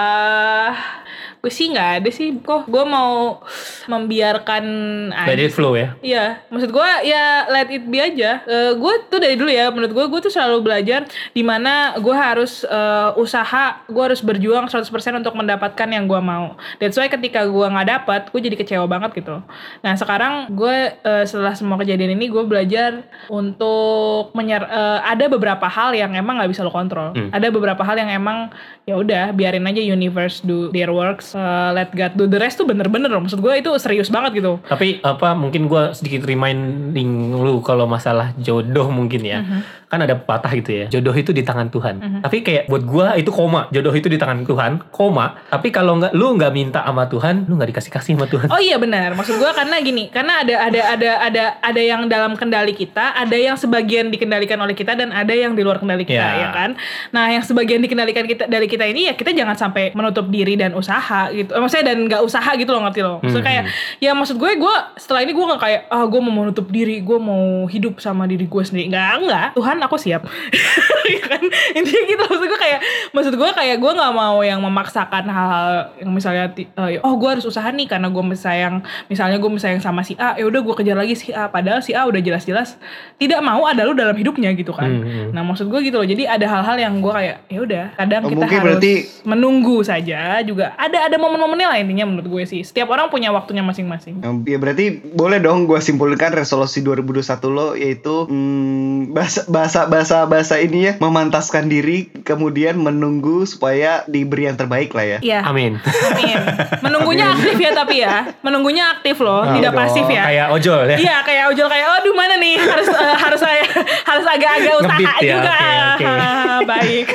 gue sih nggak ada sih kok gue mau membiarkan Let it flow ya. Iya, maksud gue ya let it be aja. gue tuh dari dulu ya, menurut gue gue tuh selalu belajar di mana gue harus eh, usaha, gue harus berjuang 100% untuk mendapatkan yang gue mau. That's why ketika gue nggak dapat, gue jadi kecewa banget gitu. Nah sekarang gue eh, setelah semua kejadian ini, gue belajar untuk menyer eh, ada beberapa hal yang emang nggak bisa lo kontrol. Hmm. Ada beberapa hal yang emang ya udah biarin aja universe do their works, eh, let God do the rest tuh bener-bener loh. Maksud gue itu serius banget gitu. Tapi apa mungkin gue sedikit reminding lu kalau masalah jodoh mungkin ya. Mhm. Kan ada patah gitu ya. Jodoh itu di tangan Tuhan. Tapi kayak buat gue itu koma. Jodoh itu di tangan Tuhan, koma. Tapi kalau nggak lu nggak minta sama Tuhan, lu nggak dikasih kasih sama Tuhan. Oh iya benar. Maksud gua karena gini, karena ada ada ada ada ada yang dalam kendali kita, ada yang sebagian dikendalikan oleh kita dan ada yang di luar kendali kita, Ya. ya kan? Nah, yang sebagian dikendalikan kita dari kita ini ya kita jangan sampai menutup diri dan usaha gitu. Eh, Maksudnya dan nggak usaha gitu loh ngerti loh. Maksudnya Hmm. kayak ya maksud gue gue setelah ini gue nggak kayak ah gue mau menutup diri, gue mau hidup sama diri gue sendiri. Nggak enggak. Tuhan aku siap. ya kan? Intinya gitu maksud gue kayak maksud gue kayak gue nggak mau yang memaksakan hal-hal yang misalnya eh, oh gue harus usaha nih karena gue sayang misalnya gue sayang sama si A ya udah gue kejar lagi si A padahal si A udah jelas-jelas tidak mau ada lu dalam hidupnya gitu kan Hmm, hmm. nah maksud gue gitu loh jadi ada hal-hal yang gue kayak ya udah kadang Oh, kita harus berarti- menunggu saja juga ada ada momen-momennya lah intinya menurut gue sih setiap orang punya waktunya masing-masing Ya berarti boleh dong gue simpulkan resolusi 2021 lo yaitu hmm, bahasa bahasa bahasa bahasa bahasa ini ya memantaskan diri kemudian menunggu supaya diberi yang terbaik lah ya. Iya. Amin. Amin. Menunggunya aktif ya tapi ya. Menunggunya aktif loh, tidak Oh, pasif ya. Kayak ojol ya. Iya kayak ojol kayak aduh mana nih harus eh, harus saya harus agak-agak usaha Ngebit ya, juga oke, oke. Ah, baik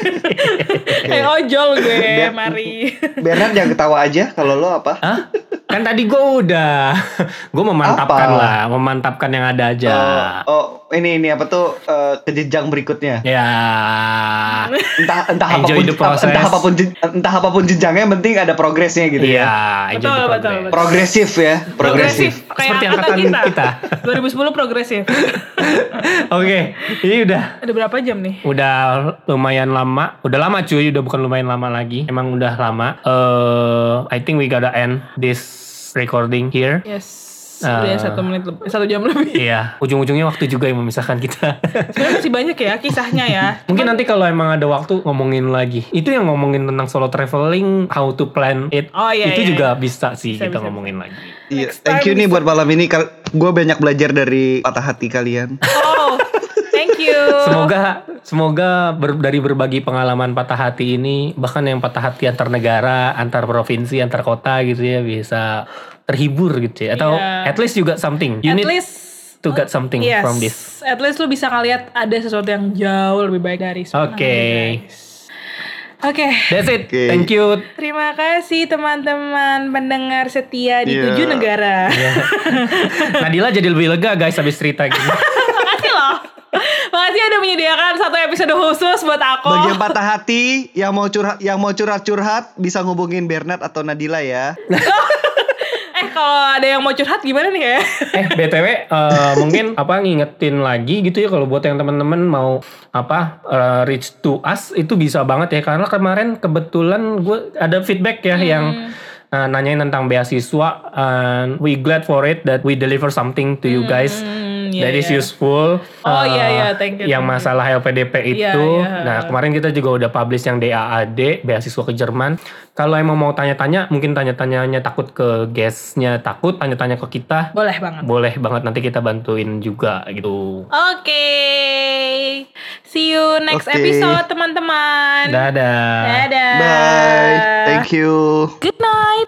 kayak ojol gue Biar- mari Bernard jangan ketawa aja kalau lo apa? Hah? Kan tadi gue udah, gue memantapkan Apa? lah, memantapkan yang ada aja. Oh, oh, ini ini apa tuh ke jenjang berikutnya? Ya, Entah entah Enjoy apa pun entah apa pun entah apa pun jenjangnya yang penting ada progresnya gitu iya, ya. the Betul, betul, progress. betul. Progresif ya, progresif. kayak Seperti angkatan kita. kita. 2010 progresif Oke, ini udah ada berapa jam nih udah lumayan lama, udah lama cuy, udah bukan lumayan lama lagi. Emang udah lama. Eh, I think we gotta end this recording here. yes Udah satu menit lebih satu jam lebih Iya, ujung-ujungnya waktu juga yang memisahkan kita. sebenarnya masih banyak ya kisahnya ya Mungkin nanti kalau emang ada waktu ngomongin lagi. Itu yang ngomongin tentang solo traveling, how to plan it. Oh, iya, itu iya, juga bisa sih Bisa, kita bisa, ngomongin lagi. Iya, thank you time nih bisa. buat malam ini. Gue banyak belajar dari patah hati kalian. oh thank you Semoga semoga ber- dari berbagi pengalaman patah hati ini bahkan yang patah hati antar negara, antar provinsi, antar kota gitu ya bisa terhibur gitu ya atau Iya. at least juga something. You at need least to get something yes, from this. at least lu bisa ngeliat ada sesuatu yang jauh lebih baik dari sebelumnya, Oke. guys. Oke, That's it. Oke. Thank you. terima kasih teman-teman pendengar setia di Iya. tujuh negara. Nadila jadi lebih lega guys habis cerita gini. Makasih loh. Makasih udah menyediakan satu episode khusus buat aku. Bagi yang patah hati, yang mau curhat, yang mau curhat-curhat bisa ngubungin Bernard atau Nadila ya. Eh kalau ada yang mau curhat gimana nih ya? eh btw eh, mungkin apa ngingetin lagi gitu ya kalau buat yang teman-teman mau apa eh, reach to us itu bisa banget ya. Karena kemarin kebetulan gue ada feedback ya yang eh, nanyain tentang beasiswa and we glad for it that we deliver something to you guys. Hmm, iya, that is iya. useful Oh, iya, iya, thank you, yang thank you. masalah LPDP Iya, itu iya. nah kemarin kita juga udah publish yang DAAD beasiswa ke Jerman kalau emang mau tanya-tanya mungkin tanya-tanyanya takut ke guestnya takut tanya-tanya ke kita Boleh banget. boleh banget nanti kita bantuin juga gitu. Oke. See you next Oke. episode teman-teman. Dadah. Dadah. Bye. Thank you. Good night.